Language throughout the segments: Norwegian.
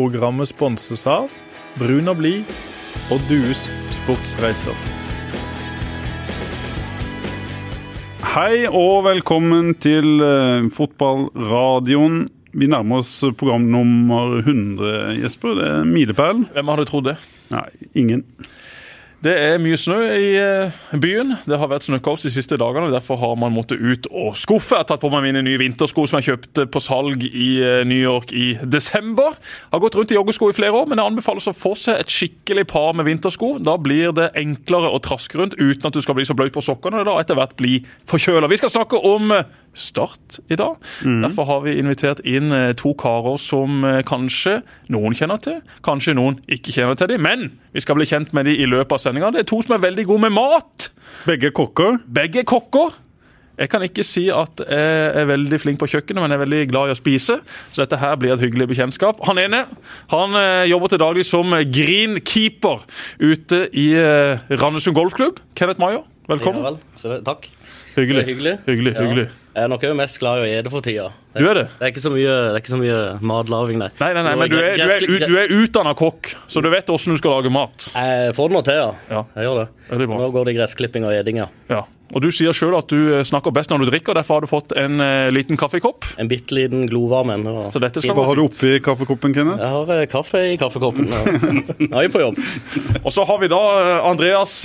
Programmet sponses av Brun og blid og Dues sportsreiser. Hei og velkommen til eh, fotballradioen. Vi nærmer oss program nummer 100, Jesper. Det er milepæl. Hvem hadde trodd det? Nei, ingen. Det er mye snø i eh, byen. Det har vært snøkaos de siste dagene. og Derfor har man måttet ut og skuffe. Jeg har tatt på meg mine nye vintersko som jeg kjøpte på salg i eh, New York i desember. Jeg har gått rundt i joggesko i flere år, men det anbefales å få seg et skikkelig par med vintersko. Da blir det enklere å traske rundt uten at du skal bli så bløt på sokkene og da etter hvert bli forkjøla. Vi skal snakke om eh, Start i dag. Derfor har vi invitert inn eh, to karer som eh, kanskje noen kjenner til, kanskje noen ikke kjenner til dem. Men vi skal bli kjent med dem i løpet av sendinga. Det er to som er veldig gode med mat. Begge kokker. Begge er kokker. Jeg kan ikke si at jeg er veldig flink på kjøkkenet, men jeg er veldig glad i å spise. Så dette her blir et hyggelig bekjentskap. Han ene han eh, jobber til daglig som greenkeeper ute i Randesund golfklubb. Kenneth Maier, velkommen. Ja, vel. Takk. Hyggelig. Det er hyggelig. Hyggelig, Ja. Jeg er nok mest glad i å ete for tida. Du er det? Det er ikke så mye, det er ikke så mye matlaging, nei. Nei, nei, nei, men du er, du er, du er utdanna kokk, så du vet hvordan du skal lage mat. Jeg får det nå til, ja. Ja. Jeg gjør det. det. Nå går det i gressklipping og eding, ja. Ja. Og du sier sjøl at du eh, snakker best når du drikker, derfor har du fått en uh, liten kaffekopp. En bitte liten glovarm en. Så dette skal Hva har du oppi kaffekoppen, Kenneth? Jeg har uh, kaffe i kaffekoppen. Ja. Nå er jeg på jobb. Og så har vi da uh, Andreas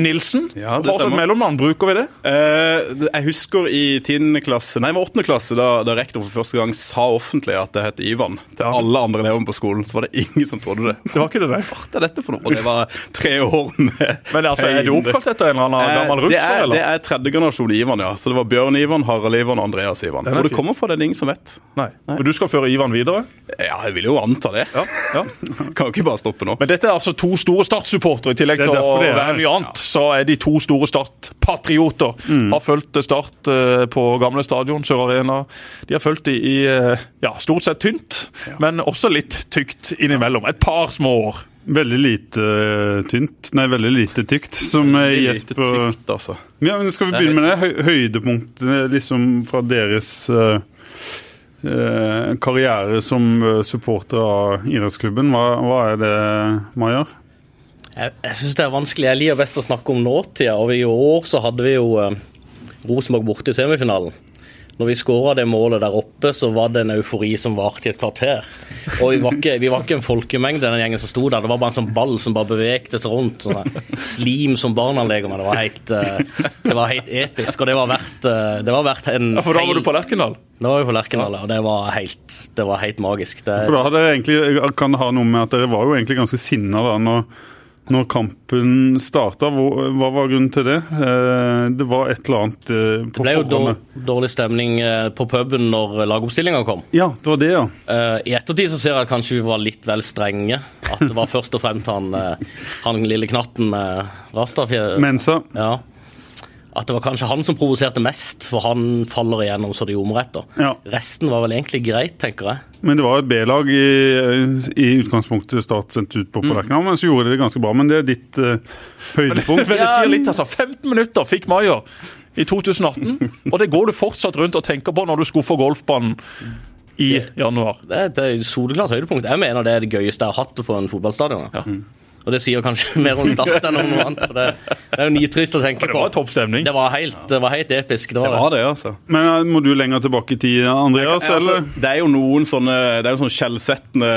Nilsen. Ja, det Hva slags stemmer. mellomnavn bruker vi det? Eh, jeg husker i 10. klasse, nei, det 8. klasse, da, da rektor for første gang sa offentlig at det het Ivan til alle andre elevene på skolen, så var det ingen som trodde det. Det var ikke det, nei. Hva er dette for noe? Og det var tre år med Men altså, er du oppkalt etter en eller annen Eh, gammel det, russer, eller? det er tredje generasjon Ivan, ja. Så det var Bjørn Ivan, Harald Ivan og Andreas Ivan. Er Hvor det kommer fra, det er det ingen som vet. Nei. Men du skal føre Ivan videre? Ja, jeg vil jo anta det. Ja. ja. Kan jo ikke bare stoppe nå. Men dette er altså to store Start-supportere. I tillegg er til å det er være mye annet, så er de to store Start-patrioter. Mm. Har fulgt Start eh, på gamle stadion, Sør Arena. De har fulgt de i eh, ja, stort sett tynt, men også litt tykt innimellom. Et par små år. Veldig lite eh, tynt. Nei, veldig lite tykt, som Jesper Lite tykt, altså. Ja, men Skal vi begynne med det? Høy høydepunktene liksom fra deres uh, uh, karriere som eh, supporter av idrettsklubben. Hva, hva er det, Mayer? Jeg, jeg syns det er vanskelig. Jeg liker best å snakke om nåtida. Og i år så hadde vi jo uh, Rosenborg borte i semifinalen. Når vi skåra det målet der oppe, så var det en eufori som varte i et kvarter. Og vi var ikke, vi var ikke en folkemengde, den gjengen som sto der. Det var bare en sånn ball som bare bevegte seg rundt. Sånn slim som barna leker med. Det var helt, eh, det var helt episk. Og det var verdt, eh, det var verdt en Ja, For da var du på Lerkendal? Da var vi på Lerkendal, og det var helt, det var helt magisk. Det, For da hadde dere egentlig, Kan det ha noe med at dere var jo egentlig ganske sinna da når, når kampen starta? Hva var grunnen til det? Eh, det var et eller annet eh, på det ble jo dårlig stemning eh, på puben når lagoppstillinga kom. Ja, det var det, ja. I ettertid så ser jeg at kanskje vi var litt vel strenge. At det var først og fremst han, han lille knatten med rastafjell. Mensa. Ja. At det var kanskje han som provoserte mest, for han faller igjennom så det ljomer etter. Ja. Resten var vel egentlig greit, tenker jeg. Men det var et B-lag i, i utgangspunktet Start sendt ut på på mm. men så gjorde de det ganske bra. Men det er ditt uh, høydepunkt. Men det sier litt, altså. 15 minutter fikk Maier i 2018, og det går du fortsatt rundt og tenker på når du skuffer golfbanen i januar. Det er et eh, soleklart høydepunkt. Jeg mener det er det gøyeste jeg har hatt på en fotballstadion. Og det sier kanskje mer om Start enn om noe annet. For det, det er jo nitrist å tenke Det på. var topp stemning. Det var helt, det var helt episk. Det var Det det. var det, altså. Men må du lenger tilbake i tid, Andreas? Ja, altså, eller? det er jo noen sånne Det er jo sånne skjellsettende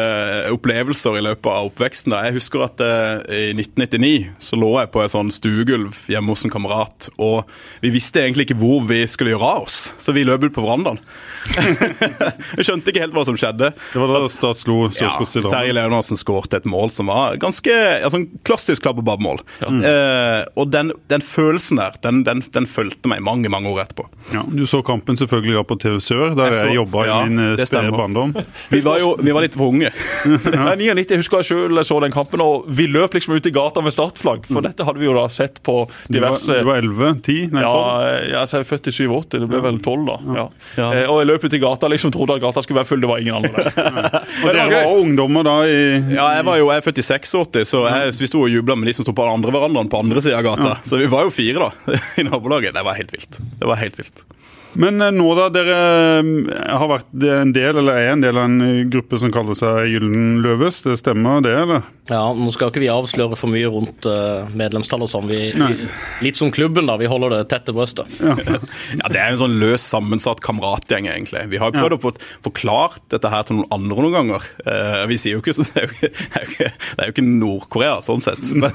opplevelser i løpet av oppveksten. Da. Jeg husker at eh, i 1999 så lå jeg på et sånn stuegulv hjemme hos en kamerat, og vi visste egentlig ikke hvor vi skulle gjøre av oss, så vi løp ut på verandaen. vi skjønte ikke helt hva som skjedde. Det var da Start slo Ja, Størskgods i Terje Drammen. Leonardsen skårte et mål som var ganske altså klassisk klabb og babb-mål. Eh, og den, den følelsen der, den, den, den fulgte meg mange mange år etterpå. Ja, du så kampen selvfølgelig da på TV Sør, der Jeg så- jeg jobba ja, i min eh, spede barndom. Vi var jo vi var litt for unge. Nei, 99 jeg husker jeg selv så den kampen, og vi løp liksom ut i gata med startflagg. For dette hadde vi jo da sett på Du var, diverse du var 11? 10? Nei, ja, 12? jeg er født i 87, det ble vel 12 da. Ja. Ja. Eh, og jeg løp ut i gata liksom trodde at gata skulle være full, det var ingen andre der. Og dere var ungdommer da i Ja, jeg var jo jeg er født i 86, så jeg, vi sto og jubla med de som sto på andre verandaen på andre sida av gata. Så vi var jo fire da, i nabolaget. Det var helt vilt. Det var helt vilt. Men eh, nå da, dere eh, har vært en del, eller er en del av en eh, gruppe som kaller seg Gylden løves. Det stemmer det, eller? Ja, Nå skal ikke vi avsløre for mye rundt uh, medlemstall og sånn. Litt som klubben, da. Vi holder det tett til brystet. Ja, Det er en sånn løs sammensatt kameratgjeng, egentlig. Vi har prøvd prøvd å få forklart dette her til noen andre noen ganger. Eh, vi sier jo ikke så Det er jo ikke, det er jo ikke, det er jo ikke Nord-Korea, sånn sett. Men,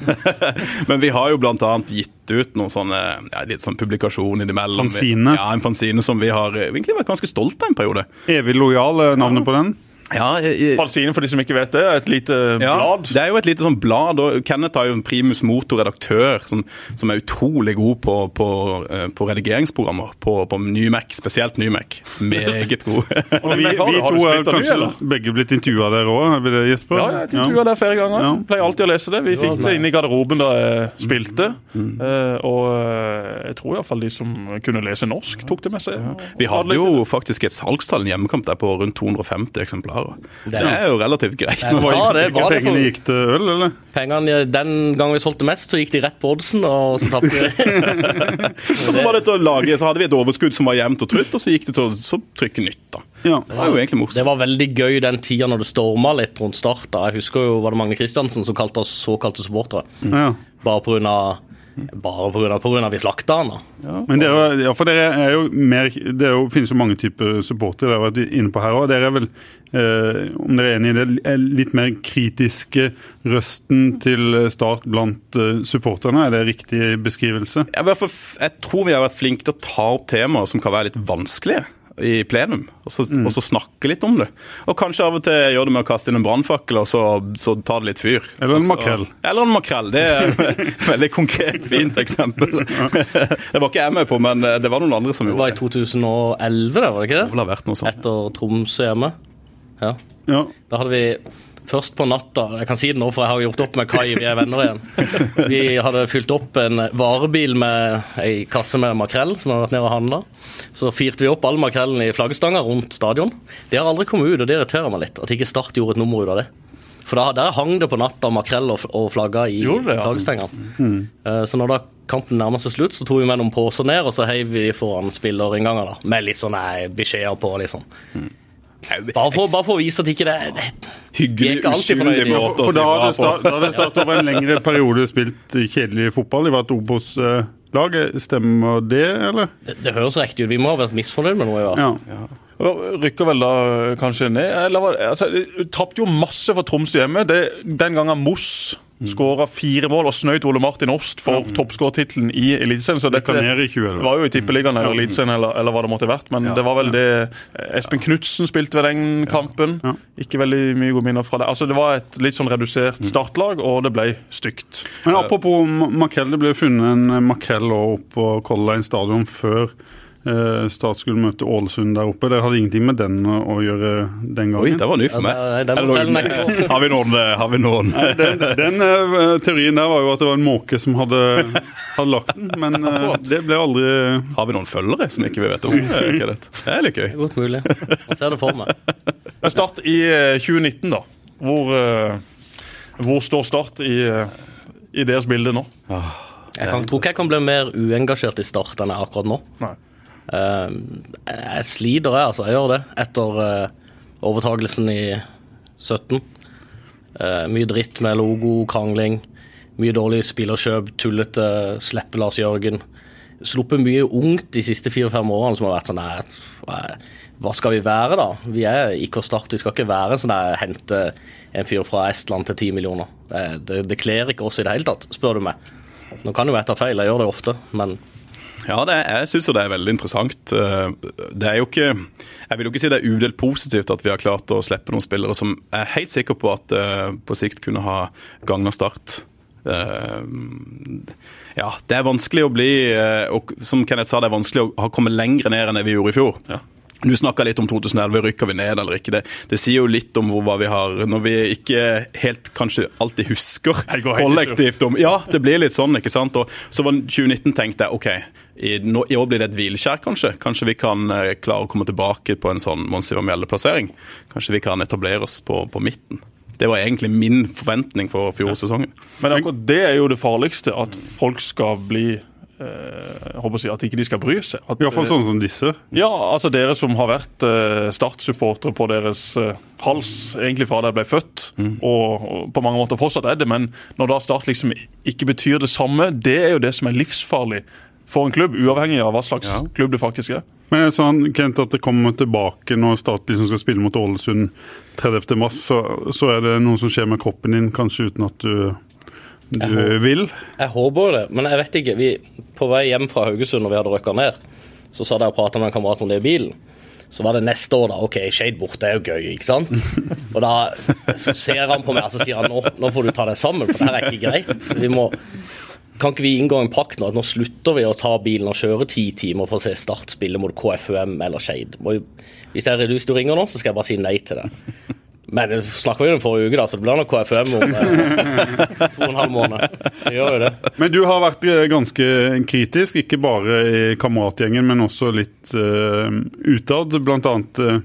men vi har jo annet gitt ut noen sånne ja, litt sånn publikasjon innimellom. Fanzine? Ja, en fanzine som vi har eh, egentlig vært ganske stolt av en periode. Evig lojal navnet på den. Ja, eh, Fanzine, for de som ikke vet det, er et lite Ja, blad. det er jo et lite sånn blad, og Kenneth har jo en primus motor-redaktør som, som er utrolig god på, på, eh, på redigeringsprogrammer. På, på Nymac, spesielt Nymac. Meget god. Og vi, har vi to er mye, kanskje eller? begge blitt intervjua der òg, vil jeg det, Jesper? Ja, jeg intervjua der flere ganger. Ja. Pleier alltid å lese det. Vi fikk det inn i garderoben da jeg spilte. Eh, og eh, jeg tror iallfall de som kunne lese norsk, tok det med seg. Vi hadde jo faktisk et salgstall i en hjemmekamp der på rundt 250 eksemplarer. Det Det er jo relativt greit. Det var, det. Var det pengene for gikk til øl, eller? pengene Den gangen vi solgte mest, så gikk de rett på oddsen, og så tapte vi. Og så var det til å lage, så hadde vi et overskudd som var jevnt og trutt, og så gikk det til å trykke nytt. da. Ja. Det var jo egentlig morsomt. Det var veldig gøy den tida når det storma litt rundt start. da. Jeg husker jo var det Magne Kristiansen som kalte oss såkalte supportere. ja. Bare pga. Bare på grunn av, på grunn vi slakta han. da. Men dere, ja, for dere er jo mer Det er jo, finnes jo mange typer supportere, dere har vært inne på her òg. Dere er vel, om dere er enig i det, litt mer kritiske røsten til Start blant eh, supporterne? Er det riktig beskrivelse? Jeg, jeg tror vi har vært flinke til å ta opp temaer som kan være litt vanskelige i plenum, og så, og så snakke litt om det. Og kanskje av og til gjøre det med å kaste inn en brannfakkel, og så, så ta det litt fyr. Eller en makrell. Eller en makrell. Det er et veldig konkret, fint eksempel. Det var ikke jeg med på, men det var noen andre som gjorde Det Det var i 2011, det, var det ikke Det det? vel vært noe sånt. Etter Tromsø hjemme. Ja. Ja. Da hadde vi først på natta Jeg kan si det nå, for jeg har gjort opp med Kai, vi er venner igjen. Vi hadde fylt opp en varebil med ei kasse med makrell som hadde vært nede og handla. Så firte vi opp all makrellen i flaggstanga rundt stadion. Det har aldri kommet ut, og det irriterer meg litt. At ikke Start gjorde et nummer ut av det. For da, der hang det på natta makrell og, og flagga i det, ja. flaggstengene. Eh, Så når da kampen nærma seg slutt, så tok vi med noen poser ned, og så heiv vi de foran spillerinnganger, da. Med litt sånne beskjeder på, liksom. Bare for, bare for å vise at ikke det er Hyggelig, Ja, måte å da bra på. Da hadde Start over en lengre periode spilt kjedelig fotball. De var et Obos-lag. Stemmer det, eller? Det, det høres riktig ut. Vi må ha vært misfornøyd med noe. i hvert fall. Ja. Rykker vel da kanskje ned? Eller, var- altså, Tapte jo masse for Tromsø hjemme. Det, den gangen Moss skåra fire mål og snøyt Ole Martin Ost for toppskårertittelen i Eliteserien. Så dette Rykka ned i 2011. var jo i Tippeligaen eller Eliteserien eller, eller hva det måtte vært. Men det var vel det Espen Knutsen spilte ved den kampen. Ja. Ikke veldig mye gode minner fra det. Altså Det var et litt sånn redusert startlag, og det ble stygt. Men apropos ma- makrell, det ble funnet en makrell oppå på Color Line stadion før eh, Start skulle møte Ålesund der oppe. Dere hadde ingenting med den å, gjøre den gangen. Oi, det var ny for Ja, meg. det- ikke så- Har vi noen? eh, Har vi noen? Den, den eh, teorien der var jo at det var en måke som hadde, hadde lagt den, men eh, det ble aldri Har vi noen følgere som ikke vi vet om? Eh, Det er litt gøy. Det er godt mulig. Jeg ser det for meg. Start i eh, 2019, da. Hvor, eh, hvor står Start i, eh, i deres bilde nå? Jeg kan, tror ikke jeg kan bli mer uengasjert i Start enn jeg er akkurat nå. Nei. Eh, jeg sliter, jeg, altså. Jeg gjør det. Etter uh, overtagelsen i 17. Eh, mye dritt med logo, krangling. Mye dårlig spillerkjøp, tullete, slippe Lars Jørgen. Sluppet mye ungt de siste fire-fem årene som har vært sånn nei, hva- skal vi være, da? Vi er ikke å starte, Vi skal ikke være sånn der hente en fyr fra Estland til ti millioner. Det, det, det kler ikke oss i det hele tatt, spør du meg. Nå kan jo jeg ta feil, jeg gjør det ofte, men Ja, det, jeg syns jo det er veldig interessant. Eh, Det er jo ikke Jeg vil jo ikke si det er udelt positivt at vi har klart å slippe noen spillere som jeg er helt sikker på at eh, på sikt kunne ha gagna Start. Eh, Ja, det er vanskelig å bli Og som Kenneth sa, det er vanskelig å ha kommet lenger ned enn det vi gjorde i fjor. Du snakka litt om 2011, rykker vi ned eller ikke? Det, det sier jo litt om hvor, hva vi har Når vi ikke helt kanskje alltid husker kollektivt om Ja, det blir litt sånn, ikke sant? Og så var 2019 tenkte jeg OK, i, nå, i år blir det et hvileskjær, kanskje. Kanskje vi kan eh, klare å komme tilbake på en sånn Monsiva Mjelde-plassering. Kanskje vi kan etablere oss på, på midten. Det var egentlig min forventning for fjorårssesongen. Men akkurat det er jo det farligste, at folk skal bli jeg håper å si, at ikke de skal bry seg. At, Iallfall sånne som disse. Ja, altså dere som har vært uh, Start-supportere på deres hals egentlig fra dere ble født, mm. og, og, på mange måter fortsatt er det, men når da Start liksom ikke betyr det samme, det er jo det som er livsfarlig for en klubb, uavhengig av hva slags ja. klubb det faktisk er. Men jeg sa han, Kent, at det kommer tilbake når Start liksom skal spille mot Ålesund 30.3, så, så er det noe som skjer med kroppen din, kanskje uten at du du jeg håper, vil? Jeg håper det, men jeg vet ikke. Vi, på vei hjem fra Haugesund når vi hadde røkka ned, så sa jeg og prata med en kamerat om det i bilen. Så var det neste år, da. OK, Shade borte er jo gøy, ikke sant? Og da så ser han på meg og så sier han, nå, nå får du ta deg sammen, for det her er ikke greit. Vi må, kan ikke vi inngå en pakt nå at nå slutter vi å ta bilen og kjøre ti timer for å se Start spille mot KFUM eller Skeid? Hvis det er du du ringer nå, så skal jeg bare si nei til det. Men det snakka vi om forrige uke, da, så det blir nok KFUM om eh, to og en halv måned. Det gjør jo det. Men du har vært eh, ganske kritisk, ikke bare i kameratgjengen, men også litt uh, utad. Blant annet uh,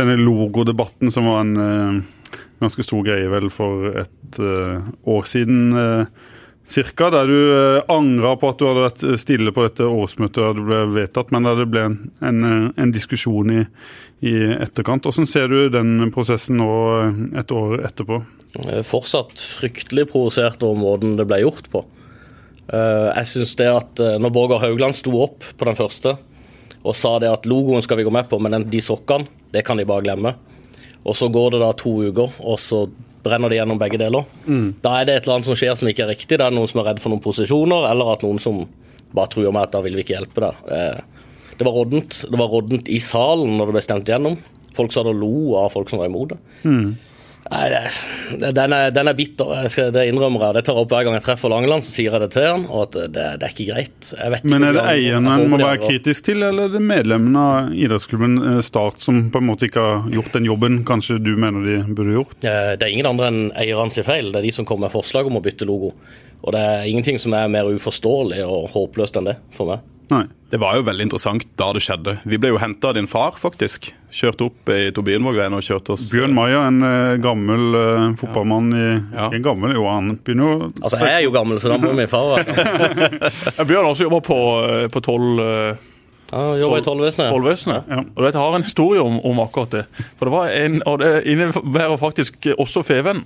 denne logodebatten som var en uh, ganske stor greie vel for et uh, år siden. Uh, Cirka der du eh, angra på at du hadde vært stille på dette årsmøtet da det ble vedtatt, men der det ble en, en, eh, en diskusjon i, i, etterkant. Hvordan ser du den prosessen nå eh, et år etterpå? Fortsatt fryktelig provosert over måten det ble gjort på. Jeg synes det at Når Borger Haugland sto opp på den første og sa det at logoen skal vi gå med på, men de sokkene, det kan de bare glemme. Og så går det da to uker, og så brenner de gjennom begge deler. Mm. Da er det et eller annet som skjer som ikke er riktig. Det er noen som er redd for noen posisjoner, eller at noen som bare truer med at da vil vi ikke hjelpe deg. Eh, det var råddent. Det var råddent i salen når det ble stemt gjennom. Folk sa det lo av folk som var imot det. Mm. Nei, den er, den er bitter, skal, det innrømmer jeg. Det tar jeg opp hver gang jeg treffer Langeland, så sier jeg det til han, og at det, det er ikke greit. Men er det eierne en må være kritisk til, eller er det medlemmene av idrettsklubben eh, Start som på en måte ikke har gjort den jobben kanskje du mener de burde gjort? Eh, det er ingen andre enn eierne sin feil. Det er de som kommer med forslag om å bytte logo. Og det er ingenting som er mer uforståelig og håpløst enn det for meg. Nei. Det var jo veldig interessant da det skjedde. Vi ble jo henta av din far, faktisk. Kjørte opp i Tobienvågveien og kjørte oss Bjørn Maja, en uh, gammel uh, fotballmann i ja. Ikke gammel, jo, han begynner jo Altså, jeg er jo gammel, så da må min far være Bjørn også jobber på, eh, på 12 uh, ja, Jobba i Tollvesenet. Tollvesenet. Ja. Og vet, Jeg har en historie om, om, akkurat det. For det var en, og det innebærer faktisk også Feven.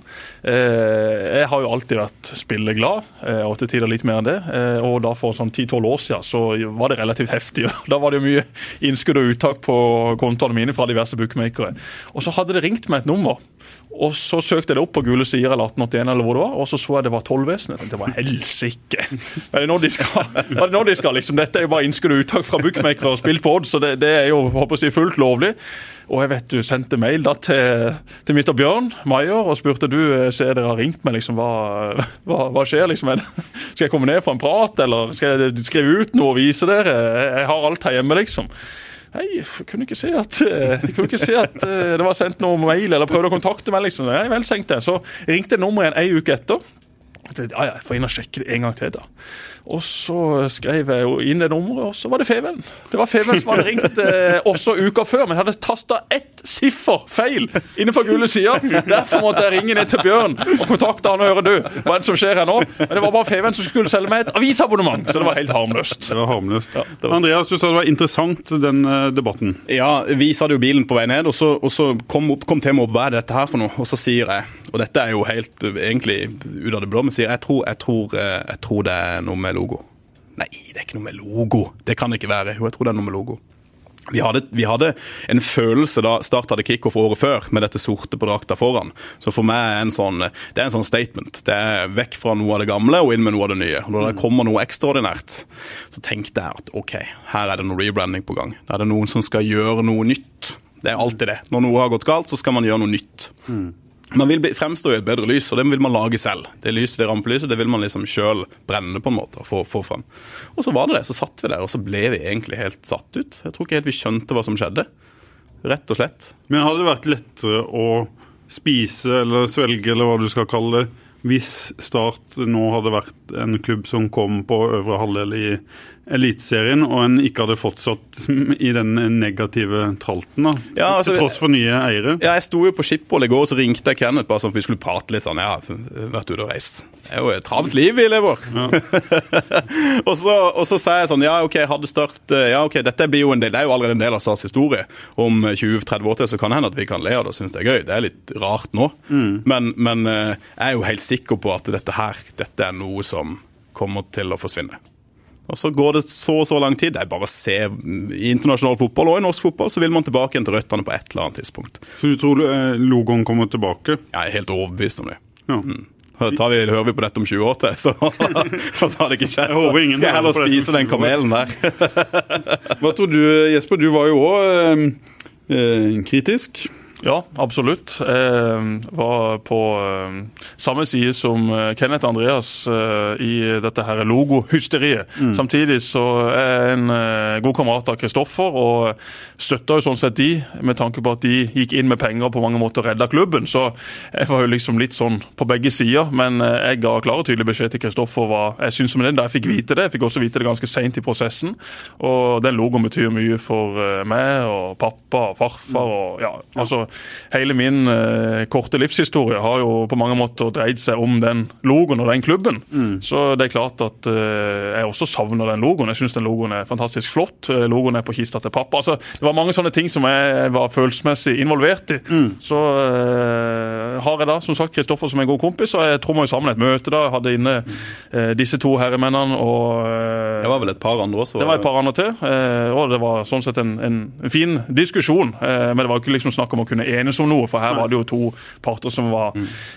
Eh, jeg har jo alltid vært spilleglad, eh, og til tider litt mer enn det. Eh, og da for sånn 10-12 år siden så var det relativt heftig. Da var det jo mye innskudd og uttak på kontoene mine fra diverse bookmakere. Og så hadde det ringt meg et nummer. Og så søkte jeg det opp på gule sider eller 1881, eller hvor det var, og så så jeg det var Tollvesenet. Det var helsike! Er det nå de skal? Er det nå de skal liksom? Dette er jo bare innskudd og uttak fra bookmakere og spilt på odds, så det, det er jo håper jeg, fullt lovlig. Og jeg vet du sendte mail da til, til Mr. Bjørn Maier og spurte du eh, ser dere har ringt meg, liksom, hva, hva, hva skjer? liksom? Skal jeg komme ned for en prat, eller skal jeg skrive ut noe og vise dere? Jeg har alt her hjemme, liksom. Nei, jeg kunne ikke se at, eh, ikke se at eh, det var sendt noe mail eller prøvde å kontakte meg. liksom. Nei, vel, tenkte jeg. Så ringte nummeret en uke etter. Jeg får inn og sjekke det en gang til, da. Og så skrev jeg jo inn det nummeret, og så var det Feven. Det var Feven som hadde ringt eh, også uka før, men hadde tasta ett siffer feil inne på gule sida. Derfor måtte jeg ringe ned til Bjørn og kontakte han og høre du, hva er det som skjer her nå. Men det var bare Feven som skulle selge meg et avisabonnement, så det var helt harmløst. Det var harmløst. Ja, det var... Andreas, du sa det var interessant, den uh, debatten. Ja, vi satt jo bilen på vei ned, og så, og så kom, kom temaet opp hva er dette her for noe, og så sier jeg, og dette er jo helt egentlig ut av det blå, men sier jeg tror, jeg tror, eh, jeg tror det er noe med logo. Nei, det er ikke noe med logo. Det kan det ikke være. Jo, jeg tror det er noe med logo. Vi hadde, vi hadde, en følelse da Start hadde kickoff året før, med dette sorte på drakta foran. Så for meg er en sånn, det er en sånn statement. Det er vekk fra noe av det gamle og inn med noe av det nye. Og Når det kommer noe ekstraordinært, så tenkte jeg at OK, her er det noe rebranding på gang. Da er det noen som skal gjøre noe nytt. Det er alltid det. Når noe har gått galt, så skal man gjøre noe nytt. Mm. Man vil fremstå i et bedre lys, og det vil man lage selv. Det lyset, det rampelyset det vil man liksom sjøl brenne på en måte og få, få frem. Og så var det det. Så satt vi der, og så ble vi egentlig helt satt ut. Jeg tror ikke helt vi skjønte hva som skjedde. Rett og slett. Men hadde det vært lettere å spise eller svelge, eller hva du skal kalle det, hvis Start nå hadde vært en klubb som kom på øvre halvdel i Eliteserien, og en ikke hadde fortsatt i den negative tralten, da, Ja, altså- til tross for nye eiere. Ja, jeg sto jo på Skiphol i går, så ringte jeg Kenneth bare sånn for vi skulle prate litt sånn. Ja, vært ute og reist. Det er jo et travelt liv vi lever. og, så, og så sa jeg sånn Ja, OK, hadde Start eh, Ja, OK, dette blir jo en del Det er jo allerede en del av SAS-historie. Om 20-30 år til så kan det hende at vi kan le av det og synes det er gøy. Det er litt rart nå. Men, men eh, jeg er jo helt sikker på at dette her, dette er noe som kommer til å forsvinne. Og Så går det så og så lang tid. Det er bare å se I internasjonal fotball og i norsk fotball så vil man tilbake igjen til røttene på et eller annet tidspunkt. Så du tror eh, logoen kommer tilbake? Jeg er helt overbevist om det. Ja. Mm. tar vi, hører vi på dette om 20 år til, så, så har det ikke skjedd. Så Skal jeg heller spise den kamelen der? Hva tror du, Jesper? Du var jo òg eh, kritisk. Ja, absolutt. Jeg var på eh, samme side som eh, Kenneth Andreas eh, i dette her logohysteriet. Samtidig så er jeg en eh, god kamerat av Kristoffer og støtter jo sånn sett de, med tanke på at de gikk inn med penger og på mange måter redda klubben. Så jeg var jo liksom litt sånn på begge sider, men eh, jeg ga klar og tydelig beskjed til Kristoffer hva jeg syns om den da jeg fikk vite det. Jeg fikk også vite det ganske seint i prosessen, og den logoen betyr mye for eh, meg og pappa og farfar og ja, altså hele min eh, korte livshistorie har jo på mange måter dreid seg om den logoen og den klubben. Så det er klart at eh, jeg også savner den logoen. Jeg syns den logoen er fantastisk flott. Eh, Logoen er på kista til pappa. Altså, det var mange sånne ting som jeg var følelsesmessig involvert i. Så eh, har jeg da som sagt Kristoffer som en god kompis, og jeg tror vi sammen et møte da. Jeg hadde inne eh, disse to herremennene og eh, Det var vel et par andre også? det var et par andre til, og det var sånn sett en, en, fin diskusjon. Men det var ikke liksom snakk om å kunne enes om noe, for her var det jo to parter som var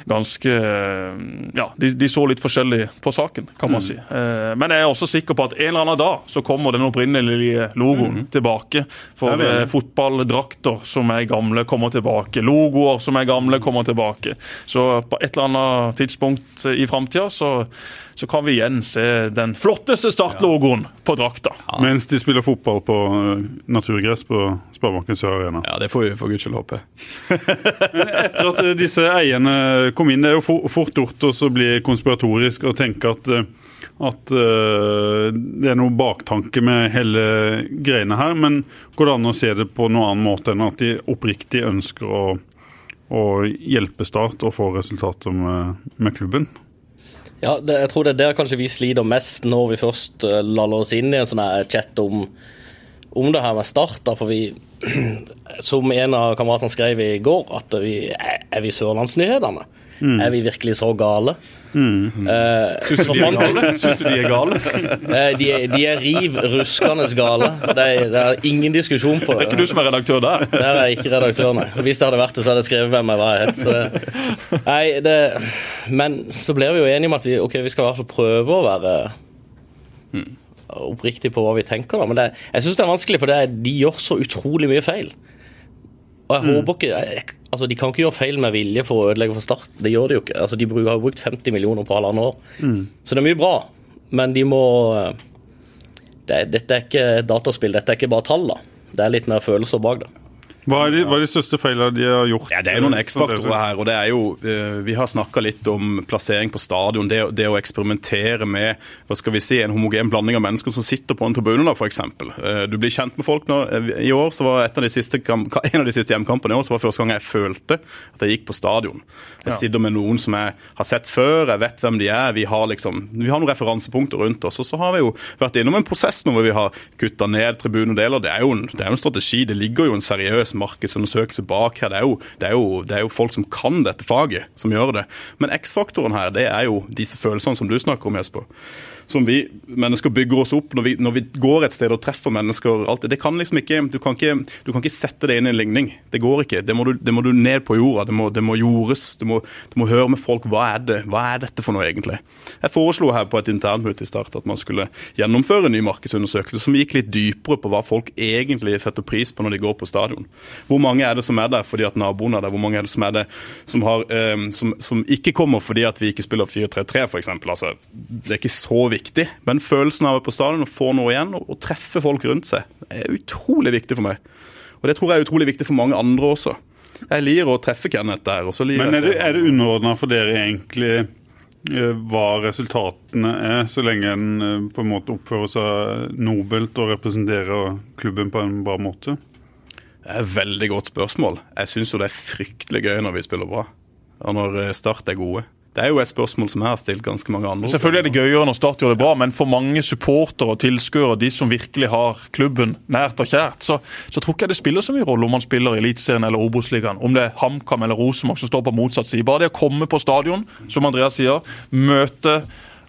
ganske eh, Ja, de, de så litt forskjellig på saken, kan man si. Eh, Men jeg er også sikker på at en eller annen dag så kommer den opprinnelige logoen tilbake. For eh, fotballdrakter som er gamle, kommer tilbake. Logoer som er gamle, kommer tilbake. Så på et eller annet tidspunkt i framtida så, så kan vi igjen se den flotteste startlogoen på drakta. Mens de spiller fotball på eh, naturgress på Sparebanken Sør Arena. Ja, det får vi for guds skyld håpe. Etter at eh, disse eierne kom inn, det er jo for- fort gjort å bli konspiratorisk og tenke at, eh, at eh, det er noe baktanke med hele greiene her. Men går det an å se det på noen annen måte enn at de oppriktig ønsker å, å hjelpe Start og få resultater med, med klubben? Ja, det, jeg tror det er der kanskje vi sliter mest når vi først laller oss inn i en sånn chat om, om det her med Start. For vi, som en av kameratene skrev i går, at vi, er, er vi Sørlandsnyhetene? Er vi virkelig så gale? Eh, så fant vi- Syns du de er gale? eh, de, er- de er riv ruskende gale. Det er, det er ingen diskusjon på Det er ikke du som er redaktør der. Der er jeg ikke redaktør, nei. Hvis det hadde vært det, så hadde jeg skrevet hvem jeg var. Het. Så nei, det, men så blir vi jo enige om at vi, okay, vi skal i hvert fall prøve å være oppriktige på hva vi tenker. Da. Men det, jeg syns det er vanskelig, for det er, de gjør så utrolig mye feil. Og jeg håper ikke jeg, altså De kan ikke gjøre feil med vilje for å ødelegge for Start. Det gjør de jo ikke. Altså De har jo brukt 50 millioner på halvannet år. Så det er mye bra, men de må det, Dette er ikke dataspill, dette er ikke bare tall. da Det er litt mer følelser bak det. Hva er de, hva er de største feilene de har gjort? Ja, Det er noen X-faktorer her. og det er jo, eh, Vi har snakka litt om plassering på stadion. Det, det å eksperimentere med hva skal vi si, en homogen blanding av mennesker som sitter på en tribune. eksempel. Eh, Du blir kjent med folk nå. Eh, I år så var av de siste, En av de siste hjemmekampene i år så var første gang jeg følte at jeg gikk på stadion. Jeg sitter med noen som jeg har sett før, jeg vet hvem de er. Vi har liksom, vi har noen referansepunkter rundt oss. Og så har vi jo vært innom en prosess nå hvor vi har kutta ned tribunedeler. Det er jo en, det er en strategi. Det ligger jo en seriøs markedsundersøkelse bak her. Det er, jo, det, er jo, det er jo folk som kan dette faget, som gjør det. Men X-faktoren her, det er jo disse følelsene som du snakker om, Jesper. Som vi mennesker bygger oss opp når vi, når vi går et sted og treffer mennesker. Alt, det kan liksom ikke du, kan ikke du kan ikke sette det inn i en ligning. Det går ikke. Det må du, det må du ned på jorda. Det må, det må jordes. Du må, du må høre med folk hva er det Hva er dette for noe, egentlig. Jeg foreslo her på et internmøte i start at man skulle gjennomføre en ny markedsundersøkelse som gikk litt dypere på hva folk egentlig setter pris på når de går på stadion. Hvor mange er det som er der fordi at naboen er der? Hvor mange er det som er det som, har, eh, som, som ikke kommer fordi at vi ikke spiller 4-3-3, f.eks.? Altså, det er ikke så viktig. Men følelsen av å være på stadion og få noe igjen, og, og treffe folk rundt seg, er utrolig viktig for meg. Og det tror jeg er utrolig viktig for mange andre også. Jeg liker å treffe Kenneth der. Men er det, er det underordna for dere egentlig eh, hva resultatene er, så lenge en eh, på en måte oppfører seg nobelt og representerer klubben på en bra måte? Det er et veldig godt spørsmål. Jeg syns jo det er fryktelig gøy når vi spiller bra. Og når eh, Start er gode. Det er jo et spørsmål som jeg har stilt ganske mange andre. Selvfølgelig er det gøyere når Start gjør det bra, men for mange supportere og tilskuere, de som virkelig har klubben nært og kjært, så, så tror ikke jeg det spiller så mye rolle om man spiller i Eliteserien eller Obos-ligaen. Om det er HamKam eller Rosenborg som står på motsatt side. Bare det å komme på stadion, som Andreas sier, møte